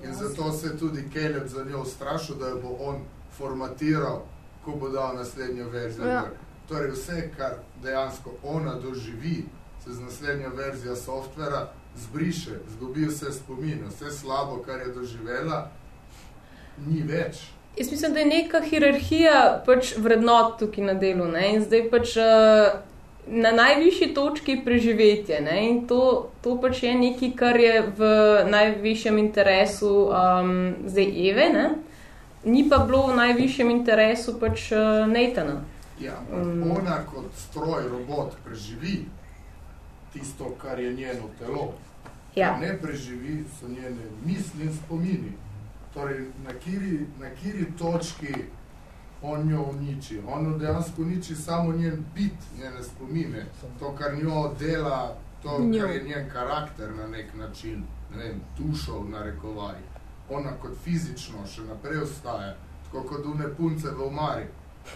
In zato se je tudi Caleb za njo ustrašil, da jo bo on formatiral, ko bo dal naslednjo verzijo. Ja. Torej, vse, kar dejansko ona doživi, se z naslednjo verzijo softvera zbriše, zgubi vse spomine, vse slabo, kar je doživela, ni več. Jaz mislim, da je neka hierarhija pač vrednot tukaj na delu. Ne? In zdaj pač uh, na najvišji točki preživetje. Ne? In to, to pač je nekaj, kar je v najvišjem interesu um, zdaj Eve. Ne? Ni pa bilo v najvišjem interesu pač uh, Neitana. Ja, um, ona kot stroj, robot preživi tisto, kar je njeno telo. Ja. Ne preživi, so njene misli in spomini. Torej, na kiri, na kiri točki on jo uniči. On jo dejansko uniči samo njen bit, njene spomine. To, kar njo dela, to, Njo. kar je njen karakter na nek način, ne vem, dušo v narekovaj. Ona kot fizično še naprej ostaja, tako kot une punce v omari.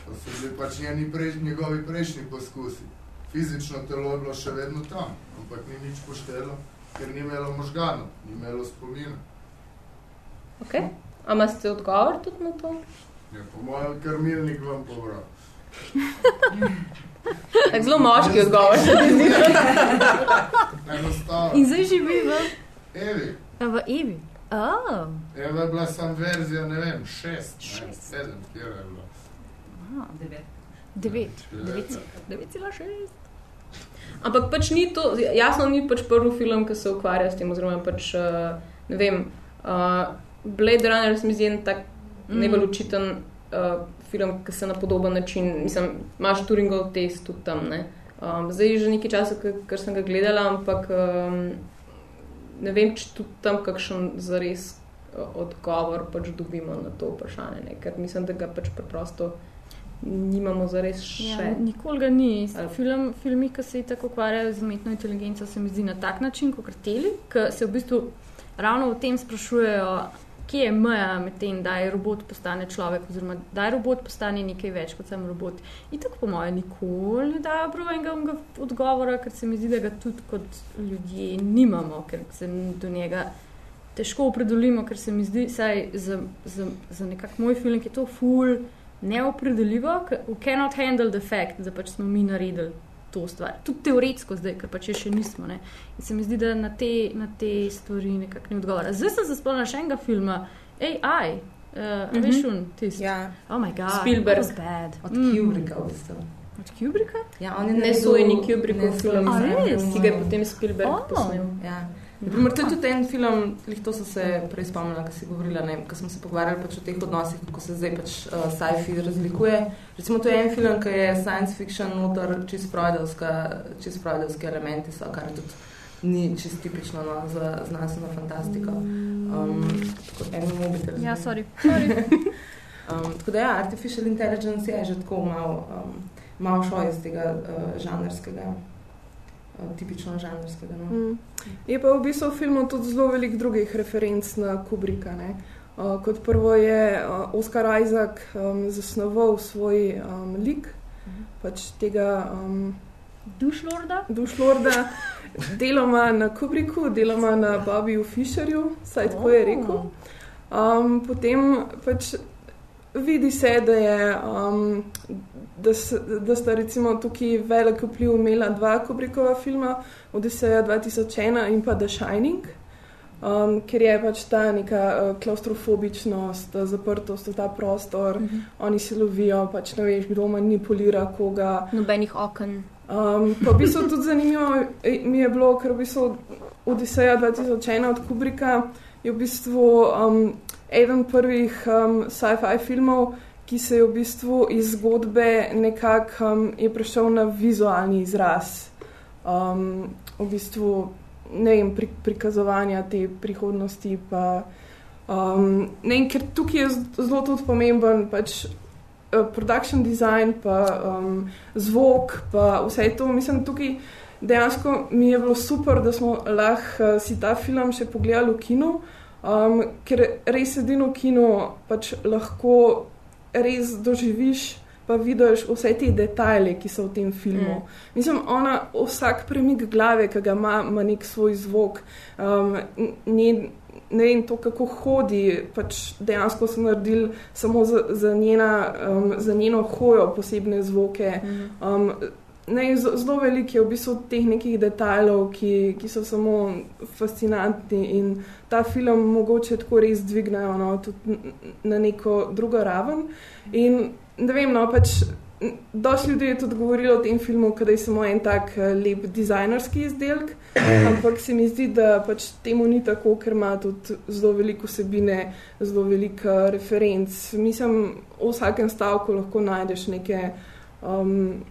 To so bili pač njeni prejš, njegovi prejšnji poskusi. Fizično telo je bilo še vedno tam, ampak ni nič poštelo, ker ni imelo možganov, ni imelo spomina. Okay. A imate odgovor tudi na to? Ja, po mojem krmilnik vam pobral. *laughs* Tak zelo moški odgovor. se mi zdi. Enostavno. In zdaj živi v, Evi, a, v Evi. Oh. Eva je bila sam verzija, ne vem, šest, ne, sedem, kjer je bila. Devet. Devet. Devet. Devet cela šest. Ampak pač ni to, jasno, ni pač prvi film, ki se ukvarja s tem, oziroma pač, uh, ne vem, uh, Blade Runner se mi zdi en tak mm. najbolj učiten uh, film, ki se na podoben način, mislim, imaš Turingov test tudi tam, ne. Um, zdaj je že nekaj časa, ker sem ga gledala, ampak um, ne vem, če tudi tam kakšen zares odgovor pač dobimo na to vprašanje, ne? ker mislim, da ga pač preprosto nimamo zares še. Ja, nikoli ga ni. Film, filmi, ki se tako ukvarjajo z umetno inteligenco, se mi zdi na tak način, kot teli, ki se v bistvu ravno o tem sprašujejo, kje je meja med tem, da je robot postane človek, oziroma da je robot postane nekaj več kot sam robot. In tako, po mojem, nikoli ne dajo prav enega onega odgovora, ker se mi zdi, da ga tudi kot ljudje nimamo, ker se do njega težko opredelimo, ker se mi zdi, saj za, za, za nekak moj film, ki je to ful neopredeljivo, we cannot handle the fact, da pač smo mi naredili to stvar. Tudi teoretsko zdaj, ker pač je še nismo. Ne? In se mi zdi, da na te, na te stvari nekako ni odgovora. Zdaj sem se spomnila še enega filma, AI, uh, Mhm. veš, un, tisti. Ja, Oh my god, Spielberg. od Mm. Kubricka v bistvu. Od Kubricka? Ja, on je Ne naredil- sojeni Kubrickov ne film, A res? ki ga je potem Spielberg oh. posnel. Ja. Naprimer, to je tudi en film, to so se prej spomnila, ko si govorila, ne, ko smo se pogovarjali pač o teh odnosih, kako se zdaj pač uh, sci-fi razlikuje. Recimo, to je en film, ki je science fiction, noter čist freudovski elementi so, kar tudi ni čist tipično no, za znanstveno fantastiko. Um, tako en mobitel. Ja, sorry. sorry. *laughs* Um, tako da ja, artificial intelligence je že tako malo, um, malo šlo iz tega uh, žanrskega, tipično žanrskega. No. Mm. Je pa v bistvu v filmu tudi zelo veliko drugih referenc na Kubricka. Ne? Uh, kot prvo je uh, Oscar Isaac um, zasnoval svoj um, lik, pač tega um, Dušlorda? Dušlorda, *laughs* deloma na Kubricku, deloma na Bobiju Fisherju, saj tako je rekel. Um, potem pač vidi se, da, je, um, da, s, da sta recimo tukaj velik vpliv imela dva Kubrickova filma, Odiseja 2001 in pa The Shining, um, ker je pač ta neka uh, klaustrofobičnost, uh, zaprtost v ta prostor, Mhm. oni se lovijo, pač ne veš, kdo manipulira koga. Nobenih okn. Um, pa v bistvu tudi zanimivo eh, mi je bilo, ker v bistvu Odiseja 2001 od Kubricka je v bistvu um, eden prvih um, sci-fi filmov, ki se je v bistvu iz zgodbe nekako um, je prišel na vizualni izraz. Um, v bistvu ne vem, pri, prikazovanja te prihodnosti. Pa, um, ne vem, ker tukaj je zelo tudi pomemben pač, uh, production design, pa um, zvok, pa vse to. Mislim, tukaj dejansko mi je bilo super, da smo lahko uh, si ta film še pogledali v kinu, um, ker res edino v kinu pač lahko res doživiš. Pa vidiš vse te detajle, ki so v tem filmu. Mm. Mislim, ona vsak premik glave, ki ga ima, ima nek svoj zvok. Um, njen, ne vem, to, kako hodi, pač dejansko so naredili samo za, za, njena, um, za njeno hojo posebne zvoke. Um, ne, zelo veliko je v bistvu teh nekih detajlov, ki, ki so samo fascinantni in ta film mogoče tako res dvignejo no, na neko drugo raven. In ne vem, no, pač. Dosti ljudi je tudi govorilo o tem filmu, da je samo en tak eh, lep dizajnerski izdelek, ampak se mi zdi, da pač temu ni tako, ker ima tudi zelo veliko vsebine, zelo veliko referenc. Mislim, v vsakem stavku lahko najdeš neke um,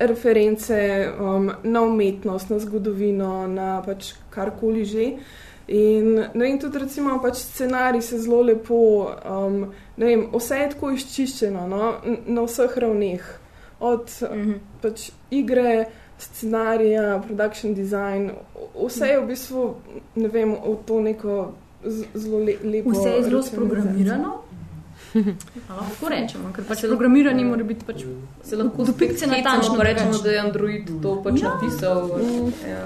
reference um, na umetnost, na zgodovino, na pač karkoli že. In, no in tudi, recimo, pač scenarij se zelo lepo, um, ne vem, vse je tako izčiščeno no, na vseh ravneh. Od Mhm. pač igre, scenarija, production design, vse je v bistvu, ne vem, v to neko zelo le, lepo. Vse je zelo sprogramirano. Lahko rečemo, ker pač programiranje mora biti pač Se lahko do pikce natančno rečemo, da je Android to pač Ja. napisal. Mm. Ja.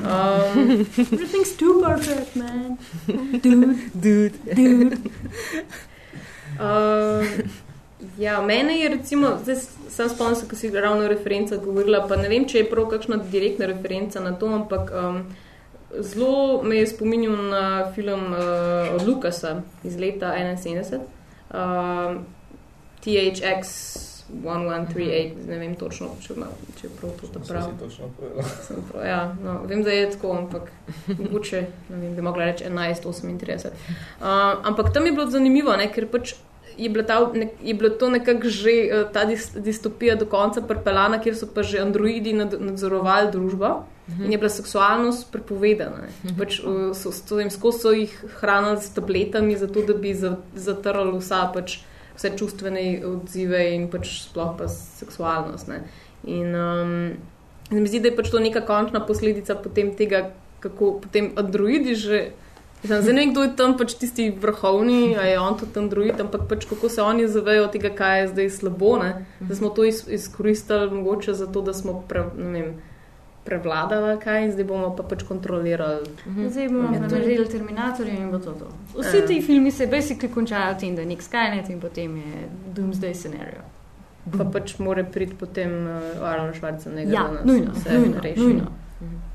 Um, Everything's too perfect, man. Dude, dude, dude. Uh, ja, mene je recimo, zdaj sem spomnil, ko si ravno o referencah govorila, pa ne vem, če je prav kakšna direktna referenca na to, ampak um, zelo me je spominjal na film uh, od Lukasa iz leta 71, um, THX 1138, ne vem točno, če, ima, če je prav to ta prav. Si točno prav, ja, no, vem, da je tako, ampak mogoče ne vem, bi mogla reči 1138. Uh, ampak tam je bilo zanimivo, ne, ker pač je, bila ta, ne, je bilo to nekako že uh, ta dis, distopija do konca pripeljana, kjer so pa že androidi nad, nadzorovali družbo. In je bila seksualnost prepovedana. ne. Pač, uh, so, so, jim skozi so jih hranili s tabletami, zato da bi za- zatrli vsa, pač, vse čustvene odzive in pač sploh pa seksualnost. Ne. In um, se mi zdi, da je pač to neka končna posledica potem tega, kako potem androidi že. Mislim, zdaj ne vem, kdo je tam pač tisti vrhovni, a je on tudi android, ampak pač kako se oni zavejo tega, kaj je zdaj slabo. Ne? Da smo to iz, izkoristili mogoče zato, da smo pre, ne vem, prevladali kaj zdaj bomo pa pač kontrolirali. Zdaj bomo Ja, naredili Terminatorje in bo to to. Vsi Ja. ti filmi se basically končajo tem, da je nek Skynet in potem je Doomsday scenario. Pa pač mora priti potem uh, Arnold Schwarzenegger, Ja, nas nujno, nujno, reši. nujno.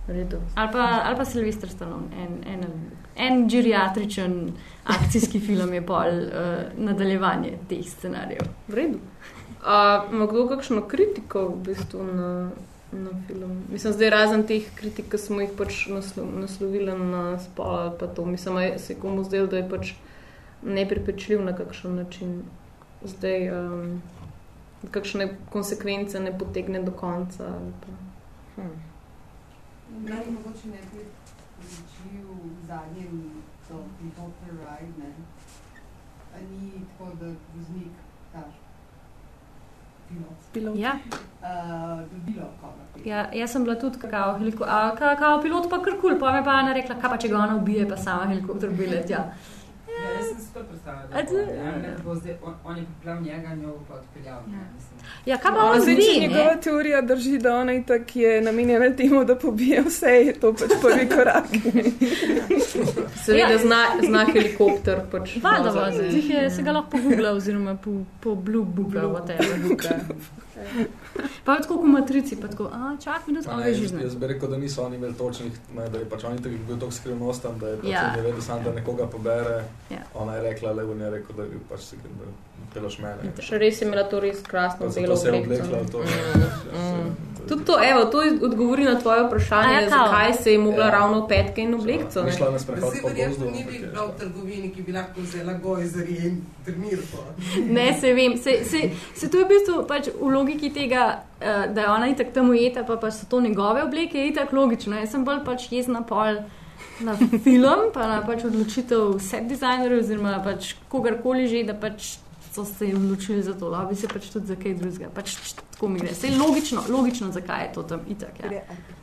V redu. Ali pa, ali pa Sylvester Stallone, en, en, en geriatričen akcijski film je pol uh, nadaljevanje teh scenarijev. V redu. A ima kdo kakšno kritiko v bistvu na, na film? Mislim, zdaj razen teh kritik, ki smo jih pač naslo, naslovili na spol ali pa to. Mislim, je- se komu zdelo, da je pač nepripečljiv na kakšen način. Zdaj, um, kakšne konsekvence ne potegne do konca. ali Pa. Hmm. Meni mogoče ne bi v zadnjem to helikopter ride, ne. A ni tako, da voznik, ta pilot, Pilot. Ja, uh, dobilo koga. Ja, jaz sem bila tudi kao, heliko, a, ka, kao pilot, pa kar kul, pa me pa Ana rekla, kaj pa če ga ona ubije, pa sama helikopter bilet. Ja. Ja, jaz sem si to predstavljala. Ja, on, je pripeljal njega, njo pa odpeljal. Ja. Mislim. Ja, kaj pa A on zdaj, če zdi, njegova ne? teorija drži, da ona itak je namenjena temu, da pobije vse, je to pač prvi *laughs* korak. Seveda Ja. zna, zna helikopter. Pač tih je, se ga lahko pogoogla oziroma po, po blue booka, whatever. *laughs* Pa je tako v matrici, pa tako, a čak minut, Pa a ne, jaz, že jaz bi rekel, da niso oni imeli točnih, ne, da je pač oni tako bil tako skrivnosten, da je pač Ja. vedel sam, da nekoga pobere. Ja. Ona je rekla, le on je rekel, da je bil pač si, da peloš mene. Še res je imela to res krasno Pa zato se je v to. Mm. Tudi to, evo, to odgovori na tvoje vprašanje, ja, zakaj se je mogla Ja. ravno v petke in oblekco. Ne. šla na sprehod Zdaj po verjetno gozdu. ni bi prav v trgovini, ki bi lahko vzela gojzerje in trenirko. Ne, se vem, se, se, se to je v bistvu pač v logiki tega, uh, da je ona itak tam ujeta, pa pač so to njegove obleke, je itak logično. Jaz sem bolj pač jezna pol na film, pa na pač odločitev set dizajnerjev oziroma pač kogarkoli že, da pač so se odločili za to, da bi se pač tudi za kaj drugega. Pač tako mi gre. Sej logično, logično, zakaj je to tam itak. Ja.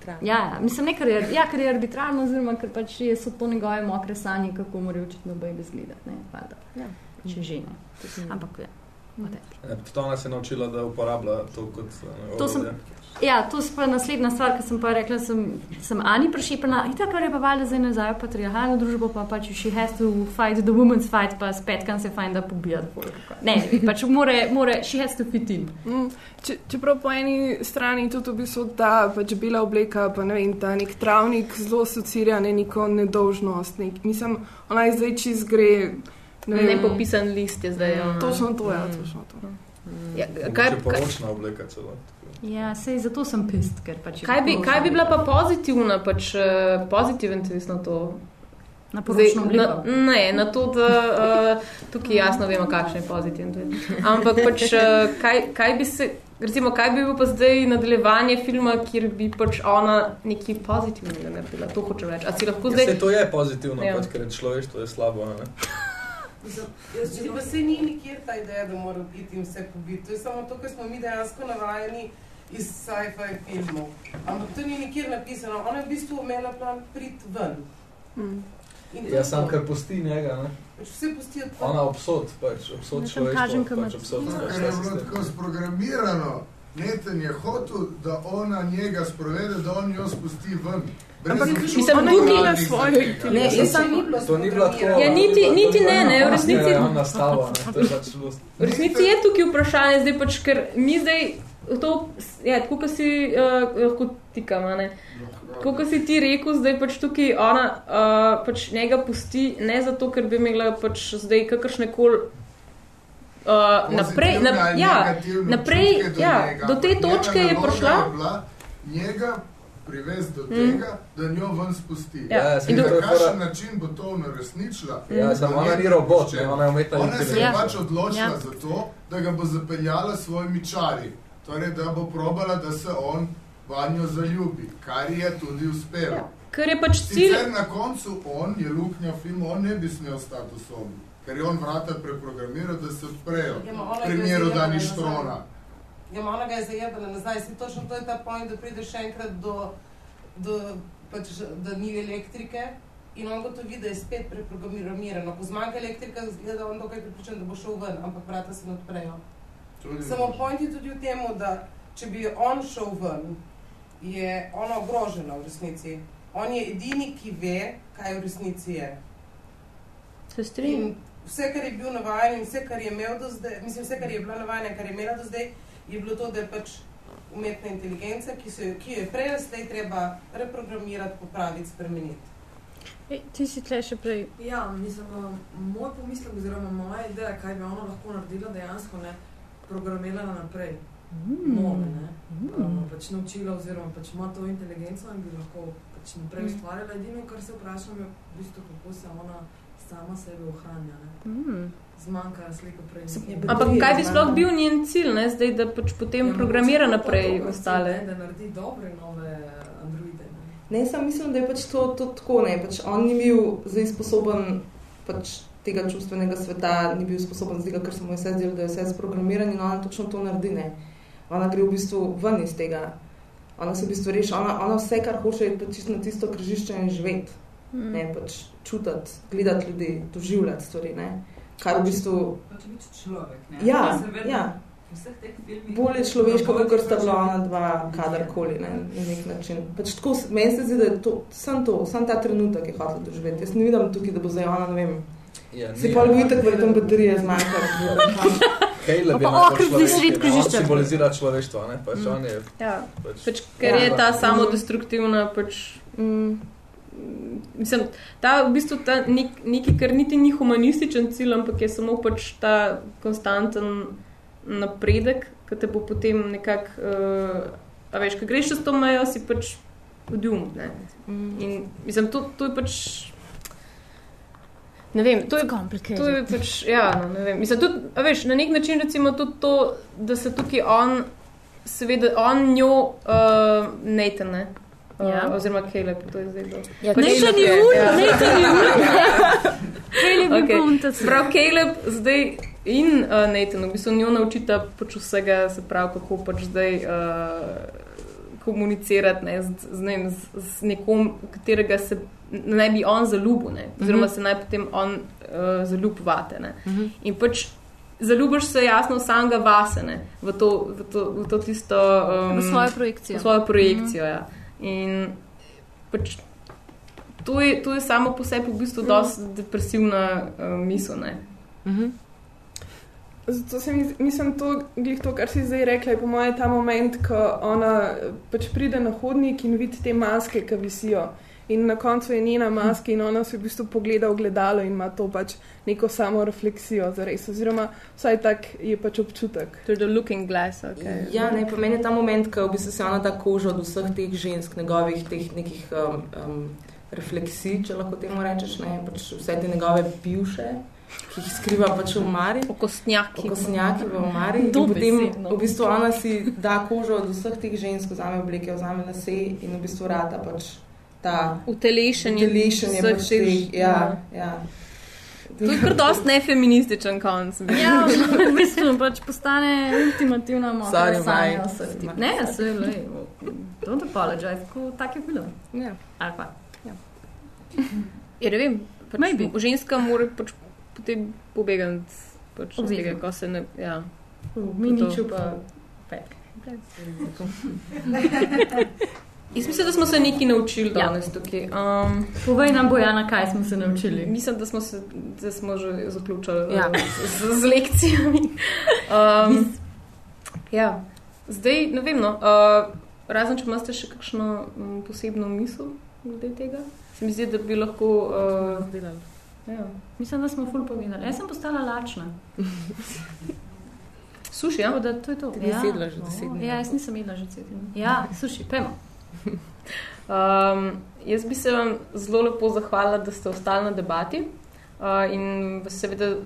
Ja, ja, mislim, ne, ker je, ja, ker je arbitrarno, oziroma ker pač je, so to njegove mokre sanje, kako morajo očitno baby izgledati. Ne. Ja. Če že ne. Ampak ja. Tudi ona se je naučila, da uporablja to kot uh, To sem- Ja, to je pa naslednja stvar, ki sem pa rekla, sem, sem Ani prešipana. In tako je pa valjda zdaj nazaj v patriarhalno družbo, pa pač she has to fight the women's fight, pa spet kam se fajn, da pobija. Ne, ne, pač more, more, she has to fit in. Mm, če, čeprav po eni strani tudi v bistvu ta pač bela obleka, pa ne vem, ta nek travnik zelo asocira ne neko nedolžnost. Nek, mislim, ona je zdaj čist gre. Ne vem, Nepopisan list je zdaj. ona. Točno to, ja, Mm. točno to. Ja, Kaj, kaj, kaj, obleka celo. Ja, sej zato sem pist, ker pač kaj, bi, kaj bi bila pa pozitivna, pač uh, pozitiven twist na to? Na poročno Zdaj, na, obliko. ne, na to, da uh, tukaj jasno vemo, kakšen je pozitiven twist. Ampak pač, uh, kaj, kaj bi se. Recimo, kaj bi bilo pa zdaj nadaljevanje filma, kjer bi pač ona nekaj pozitivnega naredila? To hoče reči. A si lahko Ja, zdaj. saj to je pozitivno, Ja. pač, ker je človeštvo je slabo. a Ne? Jaz pa se ni nikjer ta ideja, da mora biti in vse pobiti. To je samo to, kar smo mi dejansko navajeni iz sci-fi filmov. Ampak to ni nikjer napisano. Ona je v bistvu imela plan prid ven. Mm. Ja, sam kar pusti njega. Ne? Pač vse pustijo tako. Ona obsod, pač, obsod človeštvo. pač obsod Ker vse je bilo tako sprogramirano. Neten je hotel, da ona njega sprovede, da on jo spusti ven. Ampak mislim, ona je svoje- zahtev. Ne, jaz sem- ni bilo To ni bila tako. Ja, niti- niti ne, ne, v resnici- Ja, on nastava, ne, to je pač. V resnici je tukaj vprašanje, zdaj pač, ker mi zdaj to, ja, tako kot si uh, lahko tikam, a ne. Tako kot si ti rekel, zdaj pač tukaj ona uh, pač njega pusti, ne zato, ker bi imela pač zdaj kakršne koli. Uh, naprej, Pozitivne na, ja, naprej, do ja, njega. do te točke je naloga prišla. Je bila njega privesti do Mm. tega, da njo ven spusti. Ja, Ja, in Na je kakšen način bo to uresničila? Ja, samo ona ni robot, ne, ona je umetna Ona se je inteligenca. pač odločila Ja. za to, da ga bo zapeljala s svojimi čari. Torej, da bo probala, da se on vanjo zaljubi, kar ji je tudi uspelo. Ja. Ker je pač cilj. Sicer na koncu on je luknja v filmu, on ne bi smel stati v sobi, ker je on vrata preprogramiral, da se odprejo. Ja, V je primeru Dani. Štrona. Ja, ona ga je zajebala nazaj. Si točno to je ta point, da prideš še enkrat do, do pač, da ni elektrike. In on gotovi, da je spet preprogramirano. Ko zmanjka elektrika, zgleda on dokaj pripričan, da bo šel ven, ampak vrata se ne odprejo. Tudi Samo point je tudi v tem, da če bi on šel ven, je ona ogrožena v resnici. On je edini, ki ve, kaj v resnici je. Se strinjam. In vse, kar je bil navajen in vse, kar je imel do zdaj, mislim, vse, kar je bila navajena, kar je imela do zdaj, je bilo to, da je pač umetna inteligenca, ki, se, ki jo je prej slej treba reprogramirati, popraviti, spremeniti. Ej, ti si tle še prej. Ja, mislim, moj pomislek oziroma moja ideja, kaj bi ona lahko naredila dejansko, ne programirala naprej. Mm. Nove, ne. Um, pač naučila oziroma pač ima to inteligenco in bi lahko pač naprej Mm. ustvarjala. Edino, kar se vprašam, je v bistvu, kako se ona sama sebe ohranja. Ne. Mm. Zmanjka slika prej. Ampak kaj bi sploh bil njen cilj, ne? zdaj, da pač potem Ja, programira naprej to, to, ostale? Ne, da naredi dobre nove androide. Ne. Ne, sam mislim, da je pač to, to tako. Ne. Pač on ni bil zdaj sposoben pač tega čustvenega sveta, ni bil sposoben z tega, ker se mu je vse zdelo, da je vse sprogramirano in ona točno to naredi. Ne. Ona gre v bistvu ven iz tega. Ona se v bistvu reši, ona, ona vse, kar hoče, je pač čisto na tisto križišče in živeti. Mm. Ne, pač čutiti, gledati ljudi, doživljati stvari. Ne. Kar v bistvu Pač biti človek. Ne? Ja, vedno ja. vseh teh filmih bolje človeško, kot sta bila ona dva, kadarkoli, ne, na nek način. Pač tako, meni se zdi, da je to, sam to, sam ta trenutek je hotel doživeti. Jaz ne vidim tukaj, da bo zdaj ona, ne vem, Ja, si ja. bo itak verjetno baterije zmanjka. Caleb je Pa, o, najbolj ker ti sred človeški, ne, on križišča. simbolizira človeštvo, ne, pač Mm. on je Ja. pač... Pač, ker je Ja. ta samodestruktivna, pač, mm, mislim, ta v bistvu ta nek, nekaj, kar niti ni humanističen cilj, ampak je samo pač ta konstanten napredek, ki te bo potem nekako, uh, a veš, ko greš čez to mejo, si pač odjum. Ne? In mislim, to, to je pač. Ne vem, to je, to je pač, ja, no, ne vem. Mislim, tudi, veš, na nek način recimo tudi to, da se tukaj on, seveda, on njo, uh, Nathan, ne? Uh, Ja. Oziroma Caleb, to je zdaj do. Ja, Pač Nathan je un, ja. Nathan je un. *laughs* Caleb je puntac. Prav Caleb zdaj in uh, Nathan, v bistvu njo naučita pač vsega, se pravi, kako pač zdaj uh, komunicirati ne, z, z, ne z, z nekom, katerega se naj bi on zaljubil, ne, oziroma Mhm. se naj potem on uh, zaljubvate. Ne. Mhm. In pač zaljubiš se jasno v samega vasene, v to, v to, v to tisto. Um, V svojo projekcijo. V svojo projekcijo, mm. ja. In pač to je, to je samo po sebi v bistvu dosti depresivna uh, misel. ne. Zato se mi, mislim, to, to, kar si zdaj rekla, je po mojem ta moment, ko ona eh, pač pride na hodnik in vidi te maske, ki visijo. In na koncu je njena maska in ona se v bistvu pogleda v gledalo in ima to pač neko samo refleksijo za res. Oziroma, vsaj tak je pač občutek. To je the looking glass, ok. Ja, ne, pa meni je ta moment, ko v bistvu se ona ta koža od vseh teh žensk, njegovih teh nekih um, um, refleksij, če lahko temu rečeš, ne, pač vse te njegove bivše, ki jih skriva pač v Mari. Okostnjaki. Okostnjaki v Mari. In potem v bistvu ona si da kožo od vseh teh žensk, vzame obleke, vzame lase in v bistvu rata pač ta Utelešenje utelešenje vseh pač teh- teh, ja, ja. To je kar dosti nefeminističen konc. Ja, v bistvu pač postane ultimativna močna Sorry, Maj. Ne, se le, don't apologize, ko tak je film. Ja. Ali pa. Ja, ne vem. Pač Maybe. ženska mora pač potem pobegati. Pač od tega, ko se ne. Ja. V miniču pa petke. Jaz mislim, da smo se nekaj naučili Ja. danes tukaj. Um, Povej nam, Bojana, kaj smo se naučili. Mislim, da smo, se, da smo že zaključili Ja. ja. z, z lekcijami. Um, ja. Zdaj, ne vem, no, uh, razen če imate še kakšno um, posebno misel glede tega, se mi zdi, da bi lahko uh, delali. Ja. Mislim, da smo ful povedali. Jaz sem postala lačna. Suši, ja? Tako da to je to. Ti nisi jedla že deset dni. Ja, jaz nisem jedla že deset dni. Ja, suši, pojmo. *laughs* Um, jaz bi se vam zelo lepo zahvalila, da ste ostali na debati uh, in vas seveda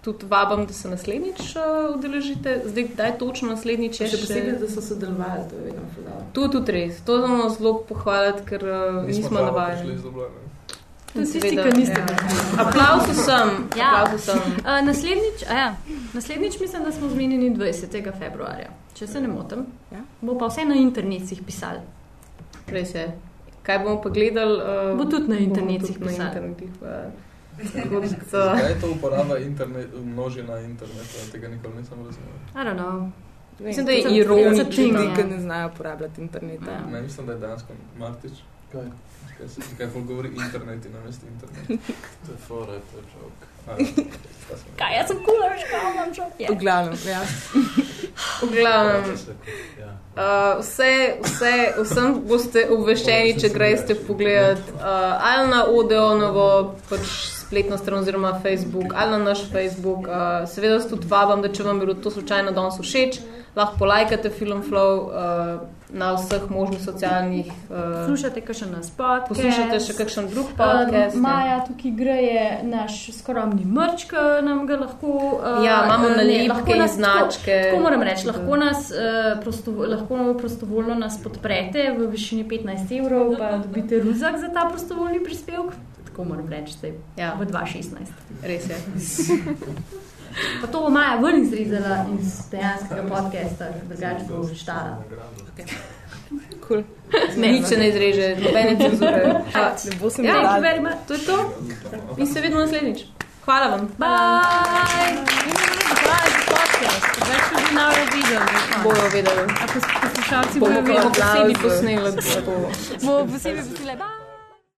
tudi vabim, da se naslednjič uh, udeležite. Zdaj, kdaj točno naslednjič je Še posebej, da so sodelovali, to je vedno fudalo. To je tudi res. To moramo zelo pohvaliti, ker uh, Nismo nismo navajeni. To tisti, Seveda. ki niste prišli. Aplavz vsem. Ja. Aplavz vsem. Uh, naslednjič, a ja, naslednjič mislim, da smo zmenjeni 20. februarja. Če se ne motim, Ja. bo pa vse na internetih pisali. Res je. Kaj bomo pa gledali? Uh, Bo tudi na internetih pisali. internetih. Pa, kot, Zakaj je to uporaba internet, množina interneta? Tega nikoli nisem razumel. I don't know. Mislim, da je ironično. it's a thing, Ljudi, ja. ki ne znajo uporabljati interneta. Ne, mislim, da je dejansko Martič. Kaj? Kaj se kaj govori internet in namesto internet. *laughs* To je fora, to je čovek. *laughs* Kaj, jaz sem kula, veš, kaj imam šok. V glavnem, ja. v glavnem. Ja. Uh, vse, vse, vsem boste obveščeni, če greste pogledat uh, ali na Odeonovo pač spletno stran oziroma Facebook ali na naš Facebook. Uh, seveda vas tudi vabam, da če vam je bilo to slučajno danes všeč, lahko polajkate Film Flow uh, na vseh možnih socialnih. Uh, Poslušate kakšen nas podcast. Poslušate še kakšen drug podcast, Uh, Maja tukaj greje naš skromni mrč, ki nam ga lahko... Uh, Ja, imamo ne, nalepke lahko in značke. Tako, tako moram reči, lahko nas uh, lahko prostovoljno nas podprete v višini 15 evrov, pa dobite ruzak za ta prostovoljni prispevek. Tako moram reči, zdaj Ja. v 2016. Res je. *laughs* Pa to bo Maja ven izrezala iz dejanskega podcasta, drugače bo štala. Cool. Nič se ne izreže, nobene cenzure. Ja, ne bo se mi ja, much. To je to. In se vidimo naslednjič. Hvala vam. Bye! Hvala za podcast. Več ljudi bojo videli. Bojo vedeli. A pos- poslušalci bojo vedeli. posebej posneli. bo- posebej posneli. Bye!